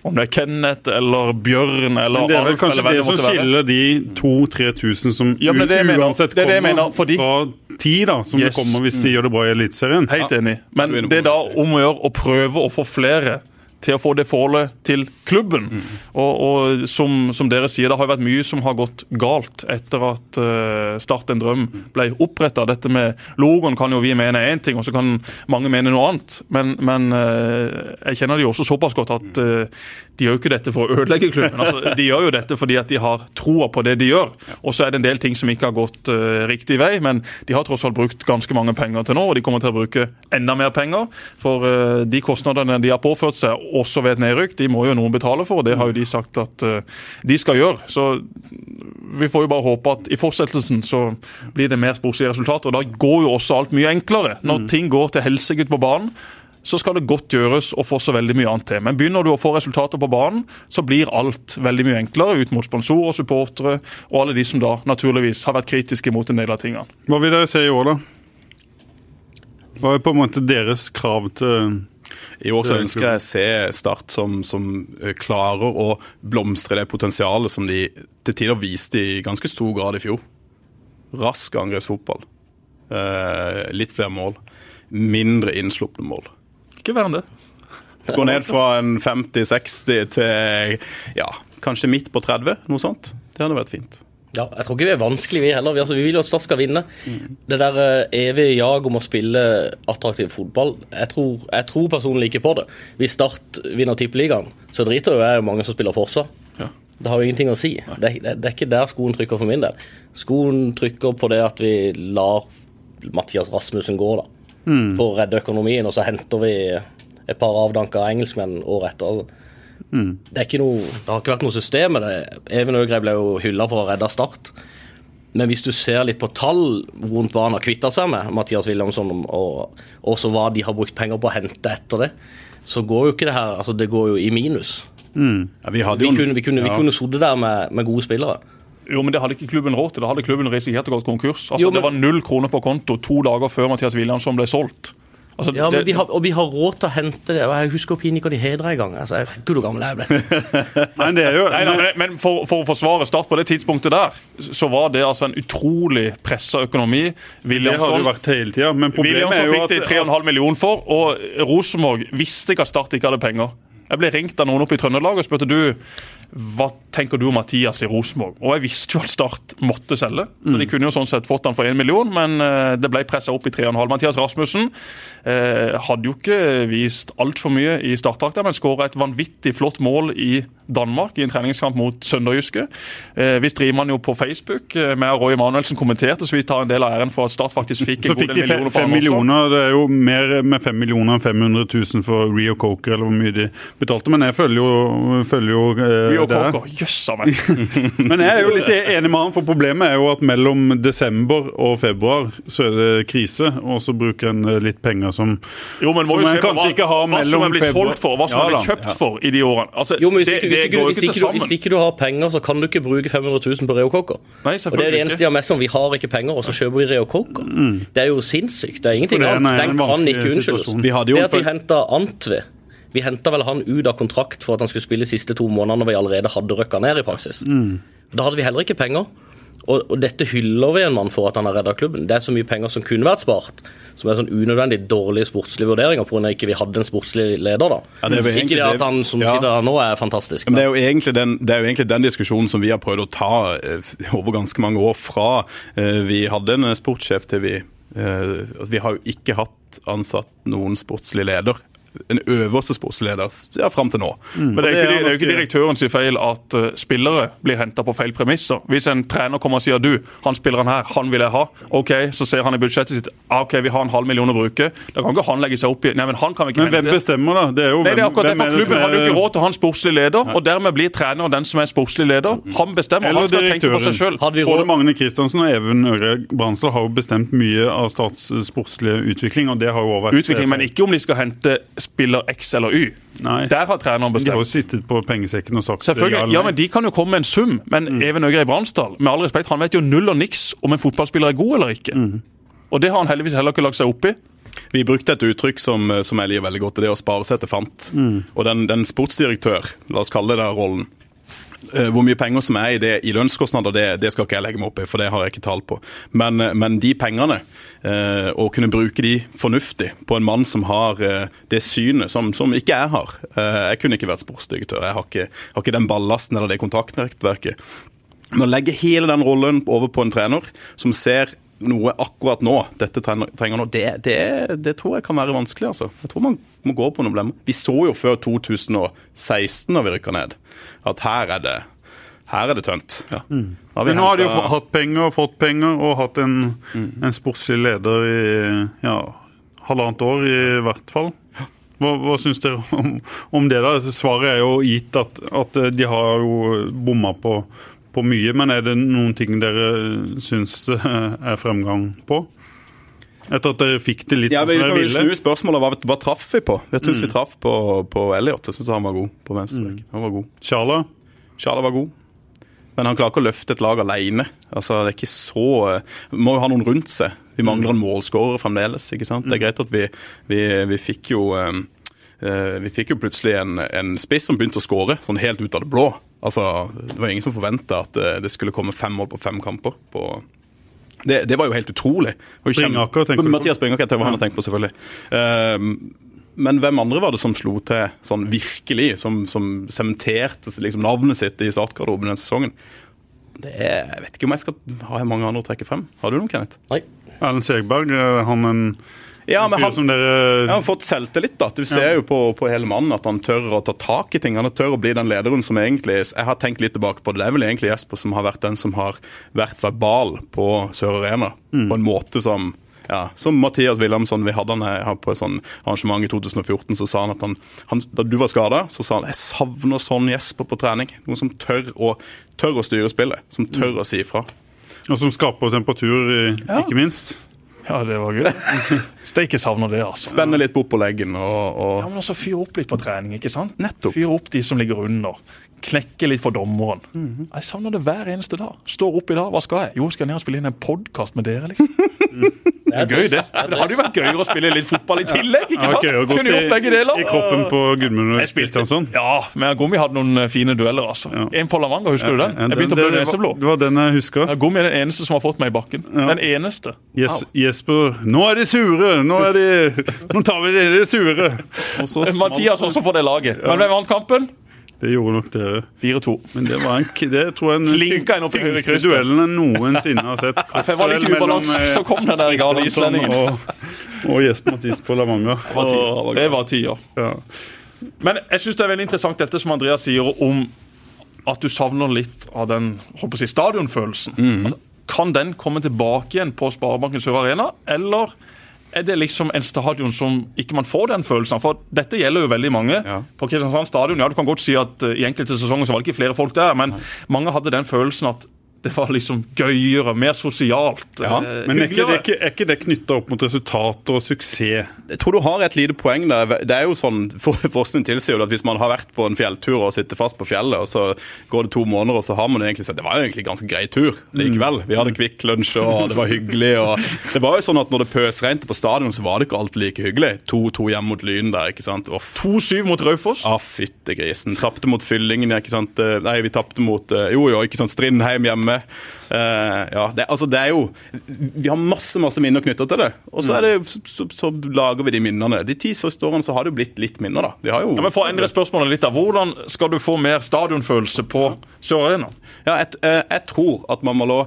om det er Kenneth eller Bjørn eller det er vel Alf, kanskje det, det som skiller de 2000-3000 som Ja, det uansett Det er det kommer mener, fordi- fra ti, da, som Yes. det kommer hvis de gjør det bra i Eliteserien. Helt enig. Men det er da om å gjøre å prøve å få flere til å få det forholdet til klubben. Og, og som, som dere sier, det har jo vært mye som har gått galt etter at uh, Start en drøm ble oppretta. Dette med logoen kan jo vi mene er én ting, og så kan mange mene noe annet. Men, men uh, jeg kjenner det jo også såpass godt at eh, de gjør jo ikke dette for å ødelegge klubben. Altså, de gjør jo dette fordi at de har troa på det de gjør. Og så er det en del ting som ikke har gått uh, riktig vei, men de har tross alt brukt ganske mange penger til nå, og de kommer til å bruke enda mer penger. For uh, de kostnadene de har påført seg, også ved et nedrykk, de må jo noen betale for, og det har jo de sagt at uh, de skal gjøre. Så vi får jo bare håpe at i fortsettelsen så blir det mer sportslige resultater. Og da går jo også alt mye enklere. Når ting går til helsike på banen, så skal det godt gjøres å få så veldig mye annet til. Men begynner du å få resultater på banen, så blir alt veldig mye enklere ut mot sponsorer, supportere og alle de som da naturligvis har vært kritiske mot en del av tingene. Hva vil dere se i år, da? Hva er på en måte deres krav til I år så er ønsker jeg å se Start som, som eh, klarer å blomstre det potensialet som de til tider viste i ganske stor grad i fjor. Rask angrepsfotball. Eh, litt flere mål. Mindre innslupne mål. Ikke verre enn det. Gå ned fra en 50-60 til ja, kanskje midt på 30, noe sånt. Det hadde vært fint. Ja, jeg tror ikke vi er vanskelig, vi heller. Vi, altså, vi vil jo at Start skal vinne. Det der eh, evige jag om å spille attraktiv fotball, jeg tror, jeg tror personlig ikke på det. Hvis Start vinner Tippeligaen, så driter jo jeg i mange som spiller Forsa. Ja. Det har jo ingenting å si. Det, er- det, det er ikke der skoen trykker for min del. Skoen trykker på det at vi lar Mathias Rasmussen gå, da. For å redde økonomien, og så henter vi et par avdanka engelskmenn året etter. Altså. Det, er ikke noe, det har ikke vært noe system med det. Even Øgrei ble jo hylla for å redde Start. Men hvis du ser litt på tall rundt hva han har kvitta seg med, Mathias Williamson, og også hva de har brukt penger på å hente etter det, så går jo ikke det her altså Det går jo i minus. Ja, vi hadde Vi kunne, vi kunne, vi ja. kunne sittet der med, med gode spillere. Jo, men det hadde ikke klubben råd til. Da hadde klubben risikert å gå konkurs. Altså, Jo, men- Det var null kroner på konto to dager før Mathias Williamson ble solgt. Altså, Ja, men det- vi har, Og vi har råd til å hente det. og Jeg husker Pinikon i Hedra en gang. Altså, jeg- Gud, hvor gammel er jeg blitt? men, det er jo Nei, da, men- men for, for å forsvare Start på det tidspunktet der, så var det altså en utrolig pressa økonomi. Det har det vært hele tida. Men problemet Williamson er jo fikk at, de 3,5 millioner for, og Rosenborg visste ikke at Start ikke hadde penger. Jeg ble ringt av noen oppe i Trøndelag og spurte du, hva tenker du om Mathias i Rosenborg. Og jeg visste jo at Start måtte selge, så de kunne jo sånn sett fått han for én million, men eh, det ble pressa opp i 3,5. Mathias Rasmussen eh, hadde jo ikke vist altfor mye i startdrakta, men skåra et vanvittig flott mål i Danmark i en treningskamp mot Sønderjyske. Eh, vi streamer han jo på Facebook eh, med Roy Emanuelsen kommenterte, så vi tar en del av æren for at Start faktisk fikk så en god del millioner. Så millioner for fem også. millioner. Det er jo mer med fem millioner enn 500 000 for Rio Coker, eller hvor mye de betalte. Men jeg følger jo, følger jo eh, Meg. Men jeg er jo litt enig med han, for problemet er jo at mellom desember og februar så er det krise, og så bruker en eh, litt penger som Jo, men må Som en kanskje hva, ikke har hva som er blitt februar- solgt for, hva som Ja er blitt kjøpt for i de årene. Altså, Jo, men hvis, det, ikke, det det går jo hvis, ikke ikke, til du- hvis ikke du har penger, så kan du ikke bruke 500 000 på Reo Coker. Nei, Og det er det eneste de har mest om. Vi har ikke penger, og så kjøper vi Reo Mm. Det er jo sinnssykt. Det er ingenting annet. Den kan ikke unnskyldes. Det at de henter henta Antve Vi henta vel han ut av kontrakt for at han skulle spille de siste to månedene når vi allerede hadde røkka ned i praksis. Da hadde vi heller ikke penger. Og, og dette hyller vi en mann for at han har redda klubben. Det er så mye penger som kunne vært spart, som er sånn unødvendig dårlige sportslige vurderinger pga. ikke vi hadde en sportslig leder, da. Ja, det ikke det at han som ja. sitter her nå, er fantastisk. Men det er, den, det er jo egentlig den diskusjonen som vi har prøvd å ta eh, over ganske mange år fra eh, vi hadde en sportssjef til vi eh, Vi har jo ikke hatt ansatt noen sportslig leder en øverste sportsleder ja, fram til nå. Men det er, jo ikke, det er jo ikke nok- direktøren sin feil at uh, spillere blir henta på feil premisser. Hvis en trener kommer og sier du, han spilleren her, han vil jeg ha. Ok, Så ser han i budsjettet sitt ah, ok, vi har en halv million å bruke. Da kan ikke han legge seg opp i Nei, men han kan vi ikke Men hvem hente. bestemmer, da? Det er jo Nei, det er akkurat det, hvem for er Klubben hadde jo ikke råd til å ha en sportslig leder, og dermed blir treneren den som er sportslig leder. Han bestemmer, Eller han skal tenke på seg direktøren. sjøl. Både Magne Kristiansen og Even Øre Bransdal har jo bestemt mye av Stats sportslige utvikling, og det har jo også vært Utvikling, men ikke om de skal hente spiller X eller Y. Nei. Der har treneren De har jo bestemt. sittet på pengesekken og sagt Selvfølgelig, ja, ja, men De kan jo komme med en sum, men Even Øgrei Bransdal med all respekt, han vet jo null og niks om en fotballspiller er god eller ikke. Og Det har han heldigvis heller ikke lagt seg opp i. Vi brukte et uttrykk som, som jeg liker veldig godt, og det er å spare seg til fant. Og den, den sportsdirektør, la oss kalle det den rollen, hvor mye penger som er i det i lønnskostnader, det, det skal ikke jeg legge meg opp i, for det har jeg ikke tall på. Men, eh, men de pengene, eh, å kunne bruke de fornuftig på en mann som har eh, det synet som, som ikke jeg har eh, Jeg kunne ikke vært sportsdirektør. Jeg har ikke, har ikke den ballasten eller det kontaktnettverket. Men å legge hele den rollen over på en trener som ser noe akkurat nå, dette trenger nå, det, det, det tror jeg kan være vanskelig. altså. Jeg tror man må gå på noen blemmer. Vi så jo før 2016, da vi rykka ned, at her er det, her er det tønt. Har vi Men nå har de jo hatt penger og fått penger, og hatt en, en sportslig leder i ja, halvannet år i hvert fall. Hva, hva syns dere om, om det? da? Svaret er jo gitt at, at de har jo bomma på, på mye, men er det noen ting dere syns det er fremgang på? Etter at dere fikk det litt Ja, som dere ville? snu spørsmålet. Hva, hva traff vi på? Jeg synes vi traff på, på Elliot. Jeg syns han var god på venstrebekk. Han var god. Charla? Charla var god. Men han klarer ikke å løfte et lag alene. Altså, det er ikke så Må jo ha noen rundt seg. Vi mangler en målskårer fremdeles. ikke sant? Det er greit at vi, vi, vi fikk jo eh, eh, vi fikk jo plutselig en, en spiss som begynte å skåre, sånn helt ut av det blå. Altså, Det var ingen som forventa at eh, det skulle komme fem mål på fem kamper. på det, det var jo helt utrolig. Bringaker, tenker du på? Mathias Bringaker, det var han jeg tenkte på, selvfølgelig. Eh, men hvem andre var det som slo til sånn virkelig, som, som sementerte liksom, navnet sitt i startgarderoben den sesongen? Det er, jeg vet ikke om jeg skal ha mange andre å trekke frem. Har du noen, Kenneth? Nei. Erlend Segberg, er han en Ja, men han, dere har fått selvtillit. da. Du ser jo på, på hele mannen at han tør å ta tak i ting. Han tør å bli den lederen som egentlig Jeg har tenkt litt tilbake på det. Det er vel egentlig Jesper som har vært den som har vært verbal på Sør Arena. På en måte som ja, Som Mathias Wilhelmsson. Vi hadde han her på et sånn arrangement i 2014. så sa han at han, han Da du var skada, så sa han jeg savner sånn Jesper på trening. Noen som tør å, tør å styre spillet. Som tør å si ifra. Og som skaper temperatur, ikke Ja. minst. Ja, det var gøy. Steike savner det, altså. Spenne litt bort på leggen og, og Ja, men altså Fyr opp litt på trening, ikke sant? Nettopp. Fyr opp de som ligger under. Knekke litt for dommeren. Jeg savner det hver eneste dag. Står opp i dag, hva skal jeg? Jo, skal jeg ned og spille inn en podkast med dere, liksom. Det er gøy, det. Det hadde jo vært gøyere å spille litt fotball i tillegg, ikke Ja, sant? gå Kunne gjort begge deler. i, i kroppen på Gudmund Kristiansson. Ja, men Gommi hadde noen eh, fine dueller, altså. Ja. En på Lavanger, husker du den? Ja, Jeg begynte å det- blø det var- neseblod. Det var den jeg husker. Ja, Gommi er den eneste som har fått meg i bakken. Den eneste. Jes, Jesper Nå er de sure! Nå, er de, nå tar vi de, de sure! Og så Mathias også for det laget. Men hvem vant kampen? Det gjorde nok dere. 4-2. Men det var en, det tror jeg den tyngste duellen jeg noensinne har sett. Jeg var litt ubalanse, eh, så kom den der gale islendingen. Og, og Jesper Mathis på Lavanger. Det var ti- Det var tider. Ja. Men jeg syns det er veldig interessant dette som Andreas sier om at du savner litt av den håper jeg, stadionfølelsen. Mm. Altså, kan den komme tilbake igjen på Sparebanken Sør Arena, eller er det liksom en stadion som ikke man får den følelsen? For dette gjelder jo veldig mange. Ja. På Kristiansand stadion, ja, du kan godt si at eh, i enkelte sesonger så var det ikke flere folk der, men mange hadde den følelsen at det var liksom gøyere, mer sosialt. Ja, eh, Men er ikke det, hyggeligere. ikke, er ikke det knytta opp mot resultater og suksess? Jeg tror du har et lite poeng der. Det er jo sånn, for, Forskning tilsier jo at hvis man har vært på en fjelltur og sitter fast på fjellet, og så går det to måneder, og så har man egentlig sett Det var jo egentlig en ganske grei tur likevel. Vi hadde Kvikk Lunsj, og det var hyggelig. og Det var jo sånn at når det pøsregnet på stadion, så var det ikke alltid like hyggelig. 2-2 hjemme mot Lyn der, ikke sant. 2-7 mot Raufoss. Ah, fytte grisen. Tapte mot Fyllingen, ikke sant. Eh, Nei, vi tapte mot eh, Jo, jo, ikke sant. Strindheim hjemme. Eh, ja, det, altså, det er jo Vi har masse masse minner knytta til det. Og så, det, så, så, lager vi de minnene. De ti siste årene så har det jo blitt litt minner, da. Vi har jo Ja, men For å endre spørsmålet litt, da. Hvordan skal du få mer stadionfølelse på Sør Arena? Ja, jeg, eh, jeg tror at man må la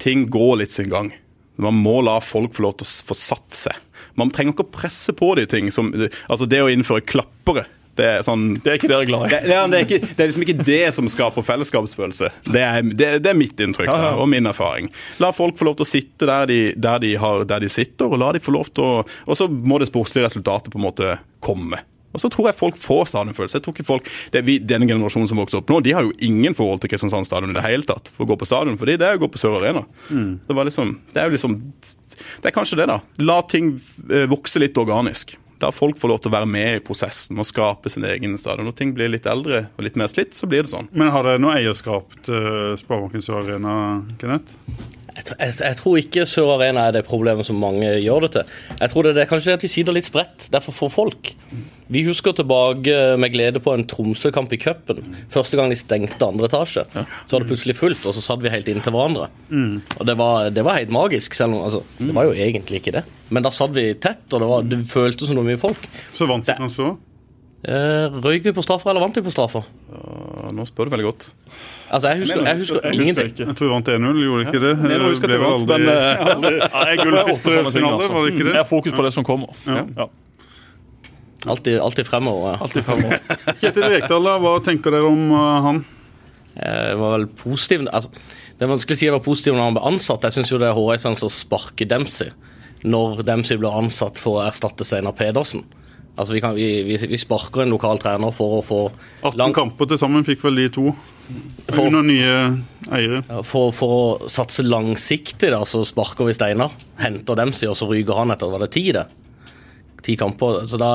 ting gå litt sin gang. Man må la folk få lov til å få satt seg. Man trenger ikke å presse på de ting. Som, altså Det å innføre klappere det er, sånn, Det er ikke dere glad i. det, ja, det, er ikke, det er liksom ikke det som skaper fellesskapsfølelse. Det er, det, det er mitt inntrykk da, og min erfaring. La folk få lov til å sitte der de, der de, har, der de sitter, og la de få lov til å Og så må det sportslige resultatet på en måte komme. Og så tror jeg folk får stadionfølelse. Jeg tror ikke folk, det er vi, Denne generasjonen som vokser opp nå, de har jo ingen forhold til Kristiansand stadion i det hele tatt for å gå på stadion. fordi det er å gå på Sør Arena. Det, var liksom, det er jo liksom Det er kanskje det, da. La ting eh, vokse litt organisk. La folk få lov til å være med i prosessen og skape sin egen stadion. Når ting blir litt eldre og litt mer slitt, så blir det sånn. Men har det noe eierskap til Sparebanken Sør Arena, Kenneth? Jeg, jeg, jeg tror ikke Sør Arena er det problemet som mange gjør det til. Jeg tror det, det er kanskje det at de sitter litt spredt. Derfor får folk. Vi husker tilbake med glede på en Tromsø-kamp i cupen. Første gang de stengte andre etasje. Så var det plutselig fullt, og så satt vi helt inntil hverandre. Og det var, det var helt magisk, selv om altså, det var jo egentlig ikke det. Men da satt vi tett, og det, var, det føltes som det var mye folk. Så vant dere så? Eh, røyk vi på straffer, eller vant vi på straffer? Uh, nå spør du veldig godt. Altså, jeg husker, jeg husker Jeg husker ingenting. Jeg, Jeg tror vi vant 1-0, gjorde ikke det? mener å huske at vi vant, men, eh, Ja, jeg er var det ikke det? Jeg har fokus på det som kommer. Ja. Ja. Alltid, alltid fremover. Alltid fremover. Kjetil Rekdal, hva tenker dere om uh, han? Jeg var vel positiv altså, Det er vanskelig å si jeg var positiv når han ble ansatt. Jeg syns det er hårreisende å sparke Dempsey når Dempsey blir ansatt for å erstatte Steinar Pedersen. Altså, vi, kan, vi, vi, vi sparker en lokal trener for å få 18 lang- kamper til sammen fikk vel de to. For- Under nye eiere. for, for å satse langsiktig, da, så sparker vi Steinar. Henter Dempsey, og så ryker han etter var det ti, det? Ti kamper. Så da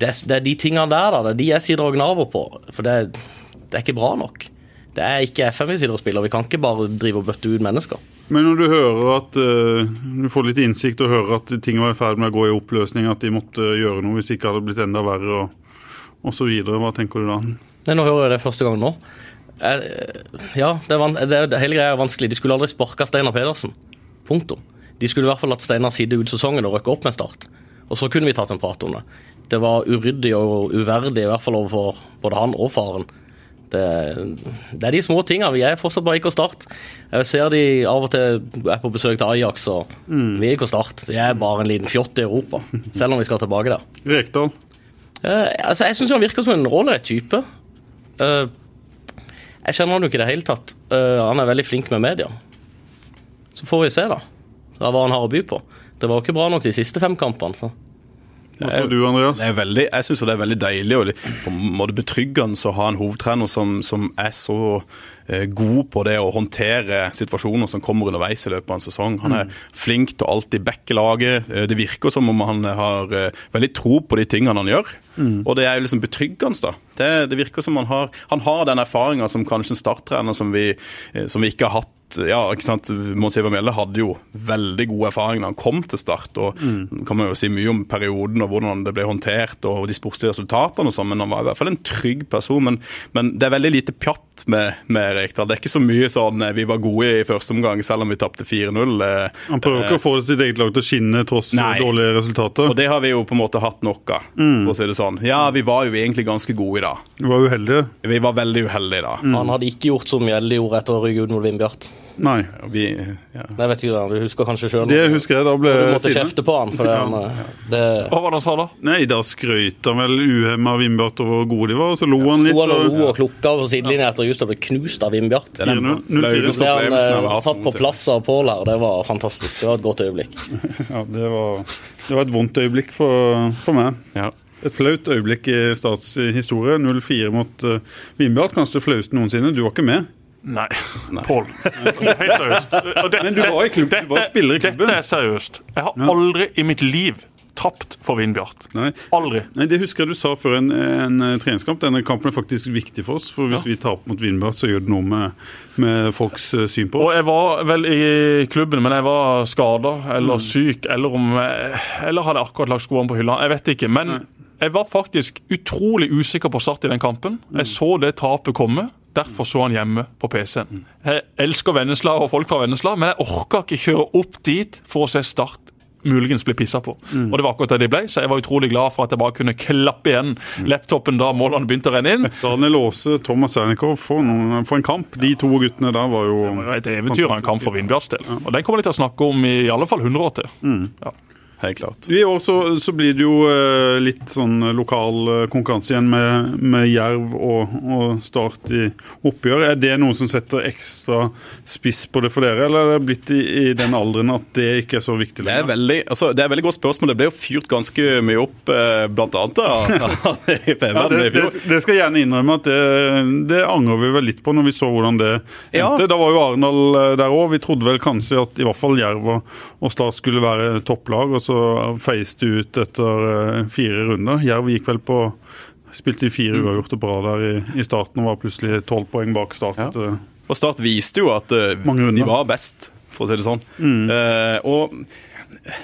det det er de tingene der, da. Det er de jeg sitter og gnaver på. For det, det er ikke bra nok. Det er ikke FM vi sitter og spiller. Vi kan ikke bare drive og bøtte ut mennesker. Men når du hører at uh, du får litt innsikt og hører at ting var i ferd med å gå i oppløsning, at de måtte gjøre noe hvis ikke hadde blitt enda verre og, og så videre, hva tenker du da? Nei, nå hører jeg det første gang nå. Jeg, ja, det er, det, det, hele greia er vanskelig. De skulle aldri sparka Steinar Pedersen. Punktum. De skulle i hvert fall latt Steinar sitte ut sesongen og røkke opp med Start. Og så kunne vi tatt en prat om det. Det var uryddig og uverdig, i hvert fall overfor både han og faren. Det, det er de små tinga. Vi er fortsatt bare ikke å Start. Jeg ser de av og til er på besøk til Ajax, og vi er ikke å Start. Vi er bare en liten fjott i Europa, selv om vi skal tilbake der. Rekdal? Eh, altså, jeg syns han virker som en ålreit type. Eh, jeg kjenner han jo ikke i det hele tatt. Eh, han er veldig flink med media. Så får vi se, da. Da hva han har å by på. Det var ikke bra nok de siste fem kampene. Så. Hva du, Det er veldig, jeg syns det er veldig deilig og på en måte betryggende å ha en hovedtrener som, som er så eh, god på det å håndtere situasjoner som kommer underveis i løpet av en sesong. Han er flink til å alltid backe laget. Eh, Det virker som om han har eh, veldig tro på de tingene han gjør. Og det er jo liksom betryggende. da. Det, det virker som han har, han har den erfaringa som kanskje en starttrener som vi, eh, som vi ikke har hatt ja, ikke sant? Mons Ivar Mjelde hadde jo veldig god erfaring da han kom til Start. og kan man jo si mye om perioden og hvordan det ble håndtert og de sportslige resultatene, og sånn, men han var i hvert fall en trygg person. Men, men det er veldig lite pjatt med, med Rekdal. Det er ikke så mye sånn eh, vi var gode i første omgang selv om vi tapte 4-0. eh, Han prøver ikke å få sitt eget lag til å skinne tross Nei. dårlige resultater. Og det har vi jo på en måte hatt nok av, for å si det sånn. Ja, vi var jo egentlig ganske gode i dag. Vi var uheldige. Vi var veldig uheldige da. Han hadde ikke gjort som Mjelde gjorde etter å rygge ut mot Vindbjart. Nei. Vi, ja. Det vet ikke du, du husker kanskje sjøl. Det husker jeg da ble Du måtte siden. kjefte på han. For det, han, det, Hva var det han sa da? Nei, da skrøt han vel uhemma Vindbjart over hvor gode de var, og så lo han litt. sto han og lo og klukka på sidelinja etter just å bli knust av Vindbjart. Det den 4-0, 0-4. flaueste Det han eh, satt på plass av Pål her, det var fantastisk. Det var et godt øyeblikk. Ja, det var, det var et vondt øyeblikk for, for meg. Ja. Et flaut øyeblikk i statshistorie. 0-4 mot uh, Vindbjart, kanskje det flaueste noensinne. Du var ikke med. Nei, Pål. Helt seriøst. Det- Men du var i klubb- du var spiller i klubben. Dette er seriøst. Jeg har aldri i mitt liv tapt for Vindbjart. Nei. Aldri. Nei, Det husker jeg du sa før en, en eh, treningskamp. Denne kampen er faktisk viktig for oss. For hvis vi taper mot Vindbjart, så gjør det noe med, med folks eh, syn på oss. Og jeg var vel i klubben, men jeg var skada eller syk, eller om Eller hadde akkurat lagt skoene på hylla. Jeg vet ikke. Men jeg var faktisk utrolig usikker på Start i den kampen. Jeg så det tapet komme. Derfor så han hjemme på PC-en. Jeg elsker Vennesla og folk fra Vennesla, men jeg orka ikke kjøre opp dit for å se Start muligens bli pissa på. Og det var akkurat det de ble, så jeg var utrolig glad for at jeg bare kunne klappe igjen laptopen da målene begynte å renne inn. Daniel Aase, Thomas Sernikov, for, noen- for en kamp. De to guttene der var jo Det var et eventyr av en kamp for Vindbjarts del. Og den kommer de til å snakke om i alle fall 100 år til. Ja. Helt klart. I år så, så blir det jo eh, litt sånn lokal eh, konkurranse igjen med, med Jerv og, og Start i oppgjør. Er det noe som setter ekstra spiss på det for dere, eller er det blitt i, i den alderen at det ikke er så viktig Det er, veldig, altså, det er veldig godt spørsmål. Det ble jo fyrt ganske mye opp, eh, blant annet av i Ja, det, det, det skal jeg gjerne innrømme at det, det angrer vi vel litt på når vi så hvordan det Ja. endte. Da var jo Arendal der òg. Vi trodde vel kanskje at i hvert fall Jerv og, og Start skulle være topplag, og så feis det ut etter eh, fire runder. Jerv gikk vel på Spilte i fire uavgjorte på rad der i, i starten og var plutselig tolv poeng bak Start. Ja. Og Start viste jo at uh, de var best, for å si det sånn. Eh, og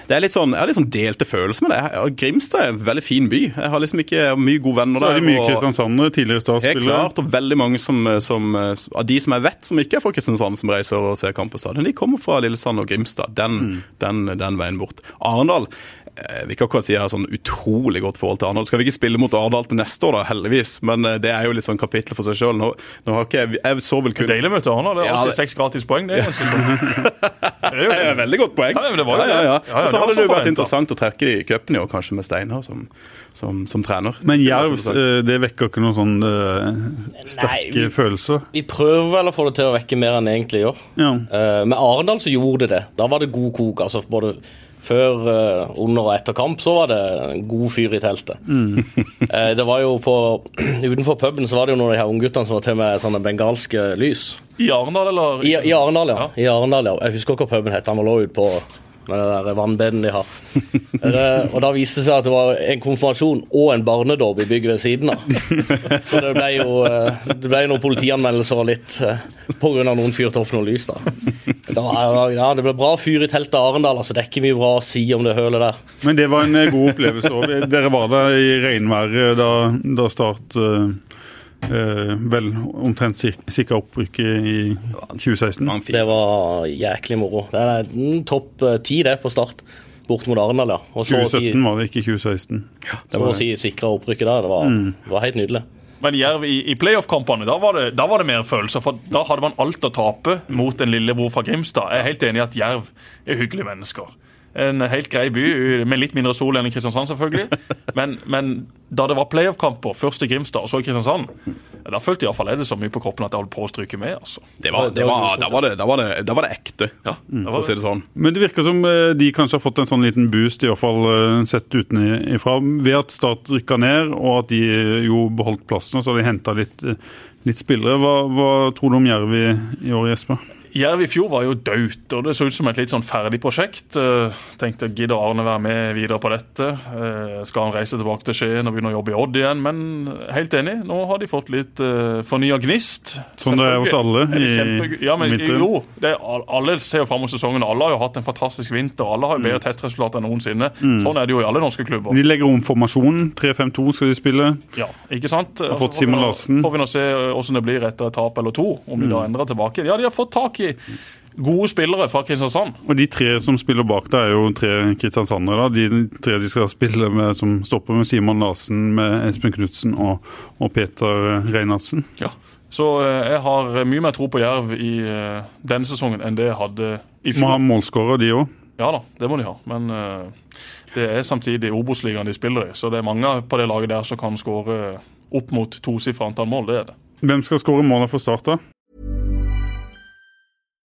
det er litt sånn, Jeg har litt sånn delte følelser med det. Grimstad er en veldig fin by. Jeg har liksom ikke mye gode venner der. Så er det mye og- kristiansandere, tidligere Helt Start-spillere. klart, og veldig mange som, som, av de som jeg vet som ikke er fra Kristiansand, som reiser og ser kamp på stadion, de kommer fra Lillesand og Grimstad. Den, den, den veien bort. Arendal eh, vi kan akkurat si jeg har sånn utrolig godt forhold til Arendal. Skal vi ikke spille mot Arendal til neste år, da, heldigvis, men eh, det er jo litt sånn kapittel for seg sjøl. Nå, nå har ikke jeg Jeg så vel kun Deilig møte Arendal. Det er alltid seks gratis poeng. Det er. Det er jo et veldig godt poeng. Ja, men det var jo ja, ja, ja. det. Ja, ja, Og så hadde det jo vært interessant å trekke de i cupen i år, kanskje med Steinar som, som, som trener. Men Jerv, eh, det vekker ikke noen sånn uh, sterke vi- følelser? Vi prøver vel å få det til å vekke mer enn det egentlig gjør. Ja. Uh, med Arendal så gjorde det det. Da var det god kok. altså både før, eh, under og etter kamp så var det en god fyr i teltet. Mm. det var jo på Utenfor puben så var det jo noen av de her ungguttene som var til med sånne bengalske lys. I Arendal, eller? I, i Arendal, ja. I Arendal, ja. Jeg husker hva puben het. Han var lå ute på med det der vannbeden de har. Eh, og da viste det seg at det var en konfirmasjon og en barnedåp i bygget ved siden av. Så det ble jo eh, det ble noen politianmeldelser og litt pga. grunn av noen fyrte opp noen lys. da. da ja, det ble bra fyr i teltet Arendal. altså Det er ikke mye bra å si om det hølet der. Men det var en eh, god opplevelse. også. Dere var der i regnværet da, da Start eh, eh, vel omtrent sikra opprykket i 2016. Det var Det var jæklig moro. Det er en topp eh, ti det på start, bort mot Arendal. ja. Og så å si, 2017 var det, ikke 2016. så å si sikra opprykket der. Det var, det var helt nydelig. Men Jerv i, i playoff-kampene, da, var det- da var det mer følelser. For da hadde man alt å tape mot en lillebror fra Grimstad. Jeg er helt enig i at Jerv er hyggelige mennesker. En helt grei by, med litt mindre sol enn i Kristiansand, selvfølgelig. Men, men da det var playoff-kamper, først i Grimstad og så i Kristiansand, da følte iallfall jeg det så mye på kroppen at jeg holdt på å stryke med. altså. Det var, det var, da, var det, da, var det, da var det ekte, Ja, mm. for å si det sånn. Men det virker som eh, de kanskje har fått en sånn liten boost, i hvert fall eh, sett utenfra, ved at Start rykka ned, og at de eh, jo beholdt plassen, og så har de henta litt, litt spillere. Hva, hva tror du om Jerv i, i år, Jesper? Jerv i fjor var jo dødt, og det så ut som et litt sånn ferdig prosjekt. Eh, tenkte gidder Arne være med videre på dette? Eh, skal han reise tilbake til Skien og begynne å jobbe i Odd igjen? Men helt enig, nå har de fått litt uh, fornya gnist. Sånn det er hos alle Er i ja, men, vinteren. Jo, det er, alle ser jo fram mot sesongen. Alle har jo hatt en fantastisk vinter. Alle har jo Mm. bedre testresultater enn noensinne. Sånn er det jo i alle norske klubber. De legger om formasjonen. 3-5-2 skal de spille. Ja, ikke sant? Har fått Simon Larsen. Får vi nå se hvordan det blir etter et tap eller to. Om de da Mm. endrer tilbake. Ja, de har fått tak i gode spillere fra Kristiansand. Og de tre som spiller bak deg, er jo tre kristiansandere. da. De tre de skal spille med, som stopper med Simon Larsen, med Espen Knutsen og, og Peter Reinhardsen. Ja. Så eh, jeg har mye mer tro på Jerv i eh, denne sesongen enn det jeg hadde i Må ha fjor. målskårer, de òg. Ja da, det må de ha. Men eh, det er samtidig Obos-ligaen de spiller i, så det er mange på det laget der som kan skåre opp mot tosifra antall mål. Det er det. Hvem skal skåre målet for Start, da?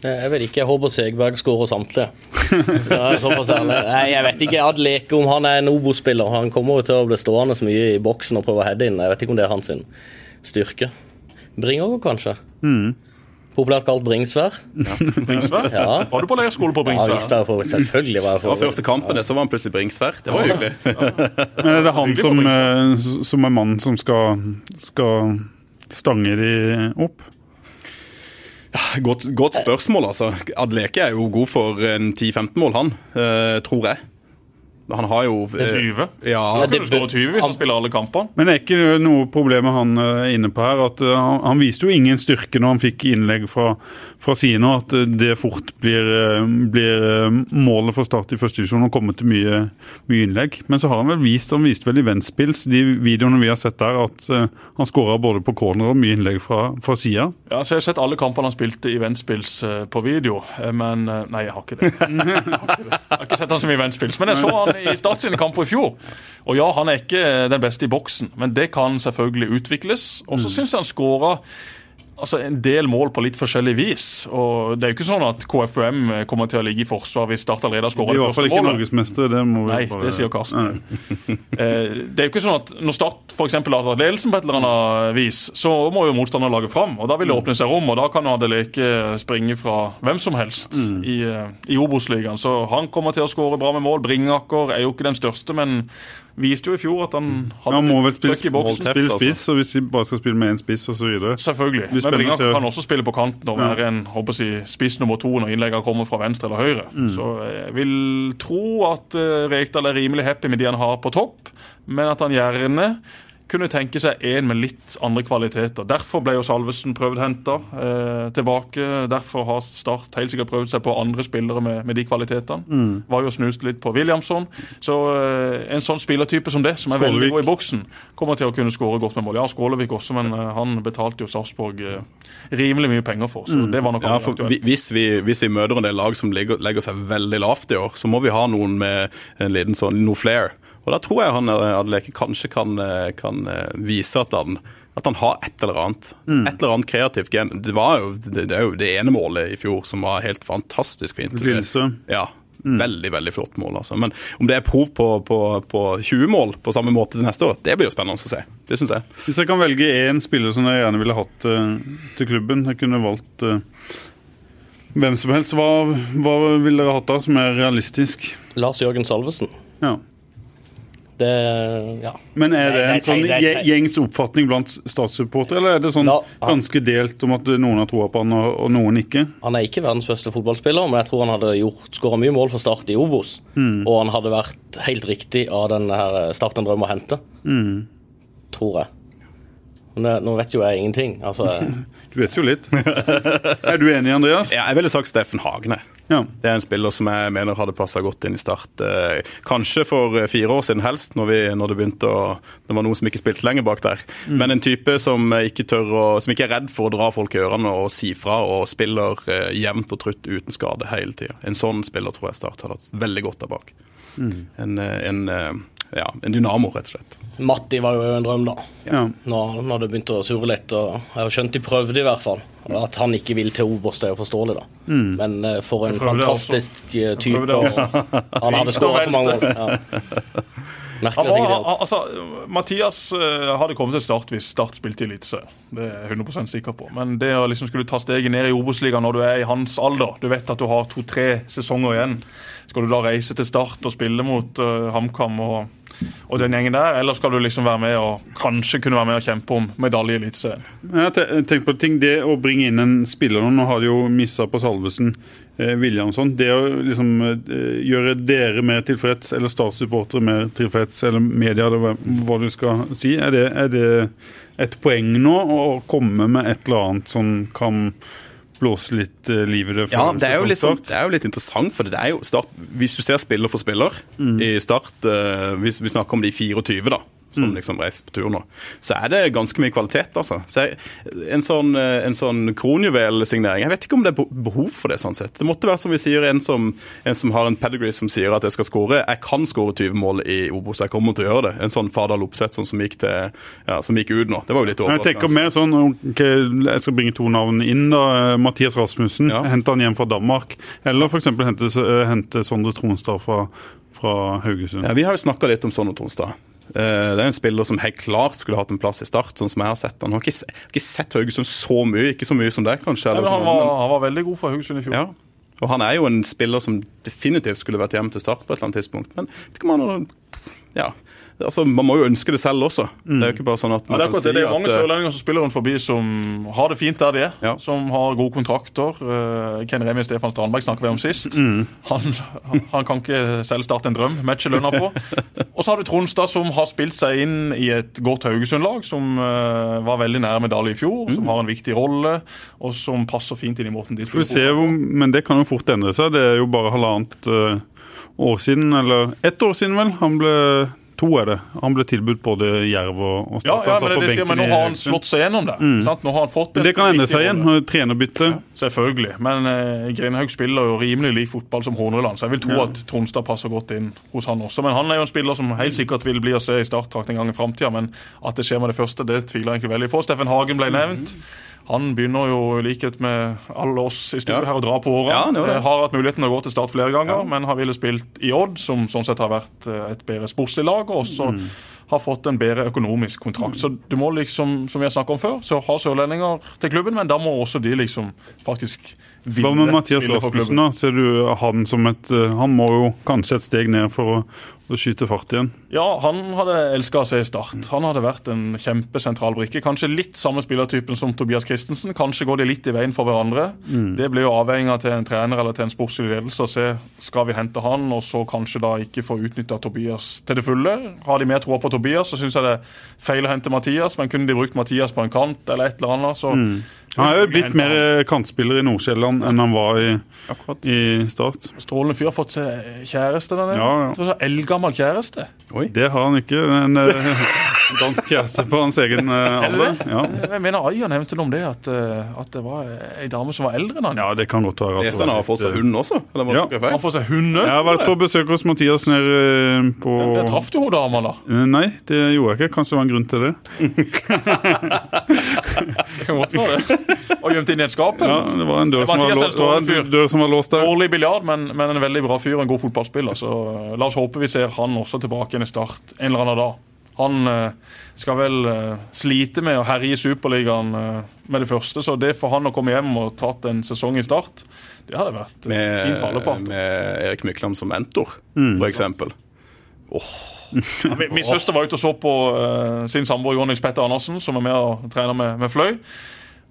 Jeg vet ikke, jeg håper Segberg skårer samtlige. Skal jeg? Nei, jeg vet ikke. Leke om han er en Obo-spiller. Han kommer jo til å bli stående så mye i boksen og prøve å heade inn. Jeg vet ikke om det er hans styrke. Bringer kanskje. Populært kalt Bringsvær. Bringsvær? Ja. Var du på leirskole på Ja, Bringsvær? visst er jeg på, selvfølgelig var jeg Det var første kampen, så var han plutselig Bringsvær. Det var hyggelig. Men er det han som, eh, som er mannen som skal, skal stange de opp? Godt, godt spørsmål, altså. Adleke er jo god for en 10-15 mål, han. Eh, tror jeg. Han har jo eh, 20. Ja, Han det- kunne skåre 20 hvis han spiller alle kampene. Men det er ikke noe problem med han er inne på her. at eh, Han, han viste jo ingen styrke når han fikk innlegg fra, fra Sino, at eh, det fort blir, eh, blir eh, målet for Start i første divisjon å komme til mye, mye innlegg. Men så har han vel vist han viste vel i ventspils, de videoene vi har sett der, at eh, han skåra både på corner og mye innlegg fra, fra sida. Ja, så Jeg har sett alle kampene han spilte i Ventspils eh, på video, eh, men eh, Nei, jeg har ikke det. Jeg har ikke, det. Jeg har ikke sett han så mye i Ventspils, men jeg så han i Start sine kamper i fjor. Og ja, han er ikke den beste i boksen, men det kan selvfølgelig utvikles. Og så syns jeg han skåra altså, en del mål på litt forskjellig vis. Og Det er jo ikke sånn at KFUM kommer til å ligge i forsvar hvis Start allerede har De skåra er i det hvert fall ikke målet. norgesmestere. Det må vi Nei, bare- det sier Karsten. Eh, Det er jo ikke sånn at Når Start for eksempel har tatt ledelsen på et eller annet vis, så må jo motstanderen lage fram. og Da vil det åpne seg rom, og da kan Adeleke springe fra hvem som helst i, eh, i Obos-ligaen. Så han kommer til å skåre bra med mål. Bringaker er jo ikke den største, men viste jo i fjor at han hadde Han må vel spille, trøkk i boksen. spille altså. spiss, og hvis de bare skal spille med én spiss osv. Selvfølgelig. Men spennende å se. kan også spille på kanten og være en håper jeg, spiss nummer to når innleggene kommer fra venstre eller høyre. Så jeg vil tro at eh, Rekdal er rimelig happy med de han har på topp, men at han gjerne kunne tenke seg en med litt andre kvaliteter. Derfor ble jo Salvesen prøvd henta eh, tilbake. Derfor har Start helt sikkert prøvd seg på andre spillere med, med de kvalitetene. Var jo snust litt på Williamson. Så eh, en sånn spillertype som det, som er veldig god i boksen, kommer til å kunne skåre godt med mål. Ja, Skålevik også, men eh, han betalte jo Sarpsborg eh, rimelig mye penger for, så det var nok Ja, for aktuelt. hvis vi, hvis vi møter en del lag som legger, legger seg veldig lavt i år, så må vi ha noen med en liten sånn noe flair. Og da tror jeg han eh, Adeleke kanskje kan, eh, kan eh, vise at han at han har et eller annet. Et eller annet kreativt gen. Det, var jo, det, det er jo det ene målet i fjor som var helt fantastisk fint. Lillestrøm. Ja, Veldig veldig flott mål. altså. Men om det er prov på, på, på 20 mål på samme måte til neste år, det blir jo spennende å se. Det syns jeg. Hvis jeg kan velge én spiller som jeg gjerne ville hatt uh, til klubben Jeg kunne valgt uh, hvem som helst. Hva, hva ville dere hatt da som er realistisk? Lars Jørgen Salvesen. Ja. Det Ja. Men er det en sånn gjengs oppfatning blant statssupportere, eller er det sånn han- ganske delt om at noen har troa på han og, og noen ikke? Han er ikke verdens beste fotballspiller, men jeg tror han hadde gjort skåra mye mål for Start i Obos. Og han hadde vært helt riktig av den her Start en drøm å hente. Tror jeg. Men det, nå vet jo jeg ingenting. Altså, Du vet jo litt. er du enig, Andreas? Ja, jeg ville sagt Steffen Hagne. Ja. Det er en spiller som jeg mener hadde passa godt inn i Start. Eh, Kanskje for eh, fire år siden helst, når, vi, når det begynte å Det var noen som ikke spilte lenger bak der. Men en type som ikke å Som ikke er redd for å dra folk i ørene og si fra, og spiller eh, jevnt og trutt uten skade hele tida. En sånn spiller tror jeg Start hadde hatt veldig godt av bak. En, eh, en, eh, ja, en dynamo, rett og slett. Matti var jo en drøm, da. ja. Når, når det begynte å surre litt. Og jeg har skjønt de prøvde, i hvert fall. At han ikke vil til Oberst, det er jo forståelig, da. Men eh, for en fantastisk eh, type. og Han hadde skåra så mange mål. Ja. Merkelig ting. det altså, Mathias eh, hadde kommet til Start hvis Start spilte i Eliteserien. Det er jeg 100 sikker på. Men det å liksom skulle ta steget ned i Obos-ligaen når du er i hans alder Du vet at du har to-tre sesonger igjen. Skal du da reise til Start og spille mot uh, HamKam og, og den gjengen der, eller skal du liksom være med og kanskje kunne være med og kjempe om medalje i Eliteserien? Tenkt på ting, Det å bringe inn en spiller nå, nå har de jo missa på Salvesen eh, Williamson. Det å liksom eh, gjøre dere mer tilfreds, eller statssupportere mer tilfreds, eller media, eller hva du skal si, er det, er det et poeng nå å komme med et eller annet som kan blåse litt eh, liv i det? Ja, det er, jo litt, sånn, det er jo litt interessant, for det er jo start, Hvis du ser spiller for spiller i Start, eh, hvis vi snakker om de 24, da, som liksom reiser på tur nå, så er det ganske mye kvalitet, altså. Så jeg, en sånn, eh, en sånn kronjuvelsignering Jeg vet ikke om det er behov for det, sånn sett. Det måtte være som vi sier, en som, en som har en pedigree som sier at jeg skal skåre. Jeg kan skåre 20 mål i Obos, jeg kommer til å gjøre det. En sånn Fardal Opseth sånn som, gikk til, ja, som gikk ut nå. Det var jo litt overraskende. Jeg tenker mer sånn, okay, jeg skal bringe to navn inn. da, eh, Mathias Rasmussen, Ja. hente han hjem fra Danmark. Eller f.eks. Hente, eh, hente Sondre Tronstad fra, fra Haugesund. Ja, Vi har jo snakka litt om Sondre Tronstad. Eh, Det er en spiller som helt klart skulle hatt en plass i Start, sånn som jeg har sett han. Har ikke, ikke sett Haugesund så mye, ikke så mye som det, kanskje. Nei, men han, sånn, var, han var veldig god for Haugesund i fjor. ja. Og han er jo en spiller som definitivt skulle vært hjemme til Start på et eller annet tidspunkt. Men vet ikke om han ja, altså, Man må jo ønske det selv også. Det er jo ikke bare sånn at Ja, man det, er kan si det. det er mange at eh, sørlendinger som spiller rundt forbi som har det fint der de er. Ja. Som har gode kontrakter. Uh, Ken Remi Stefan Strandberg snakket vi om sist. Mm. Han, han, han kan ikke selv starte en drøm. Matche lønna på. Og så har du Tronstad, som har spilt seg inn i et godt Haugesund-lag, som uh, var veldig nær medalje i fjor, Mm. som har en viktig rolle, og som passer fint inn i måten de spiller på. hvor, men det kan jo fort endre seg. Det er jo bare halvannet uh, år siden, eller ett år siden vel. Han ble To er det. Han ble tilbudt både Jerv og, og Ja, Start. ja, ja, men, det, det sier, men nå har han slått seg gjennom det. Sant? Nå har han fått det. det kan endre seg igjen. Trenerbytte. Ja. Selvfølgelig. Men eh, Grindhaug spiller jo rimelig lik fotball som Horneland, så jeg vil tro at Tronstad passer godt inn hos han også. Men han er jo en spiller som helt sikkert vil bli å se i starttrakt en gang i framtida. Men at det skjer med det første, det tviler jeg egentlig veldig på. Steffen Hagen ble nevnt. Han begynner jo i likhet med alle oss i studio Ja. her å dra på åra. Ja. Eh, har hatt muligheten til å gå til start flere ganger, men har ville spilt i Odd, som sånn sett har vært eh, et bedre sportslig lag, og også Mm. har fått en bedre økonomisk kontrakt. Så du må liksom, som vi har snakket om før, så har sørlendinger til klubben, men da må også de liksom faktisk Hva med Mathias Rasmussen, da? Ser du han som et eh, Han må jo kanskje et steg ned for å, å skyte fart igjen. Ja, han hadde elska å se Start. Han hadde vært en kjempesentral brikke. Kanskje litt samme spillertypen som Tobias Christensen. Kanskje går de litt i veien for hverandre. Det blir jo avhengig av til en trener eller til en sportslig ledelse å se skal vi hente han, og så kanskje da ikke få utnytta Tobias til det fulle. Har de mer tro på Tobias, så syns jeg det er feil å hente Mathias, men kunne de brukt Mathias på en kant eller et eller annet, så Han er jo blitt mer eh, kantspiller i Nordsjælland enn han var i, i Start. Strålende fyr. Har fått seg kjæreste der nede. Ja, ja. Eldgammel kjæreste. Det har han ikke. En eh, dansk kjæreste på hans egen uh, alder. Ja. Jeg mener Aya nevnte noe om det, at, eh, at det var ei dame som var eldre enn han. ja, det kan godt være. Leste han har fått seg eh, hund også? Eller Ja. Han får seg hunde. Jeg har vært på besøk hos Mathias nede på Jeg traff du hun dama, da? Nei, det gjorde jeg ikke. Kanskje det var en grunn til det. Det kan godt være det. Og gjemt inn i et skap? Ja. Det var en dør, som var, låst, var en dør som var låst der. Dårlig biljard, men, men en veldig bra fyr og en god fotballspiller. Så la oss håpe vi ser han også tilbake igjen i Start en eller annen dag. Han eh, skal vel eh, slite med å herje i Superligaen eh, med det første, så det for han å komme hjem og tatt en sesong i Start, det hadde vært med, fin fallepart. Med, Erik Mykland som mentor, for eksempel. Ja, min, min søster var ute og så på uh, sin samboer Jon Nils Petter Andersen, som er med og trener med, med Fløy.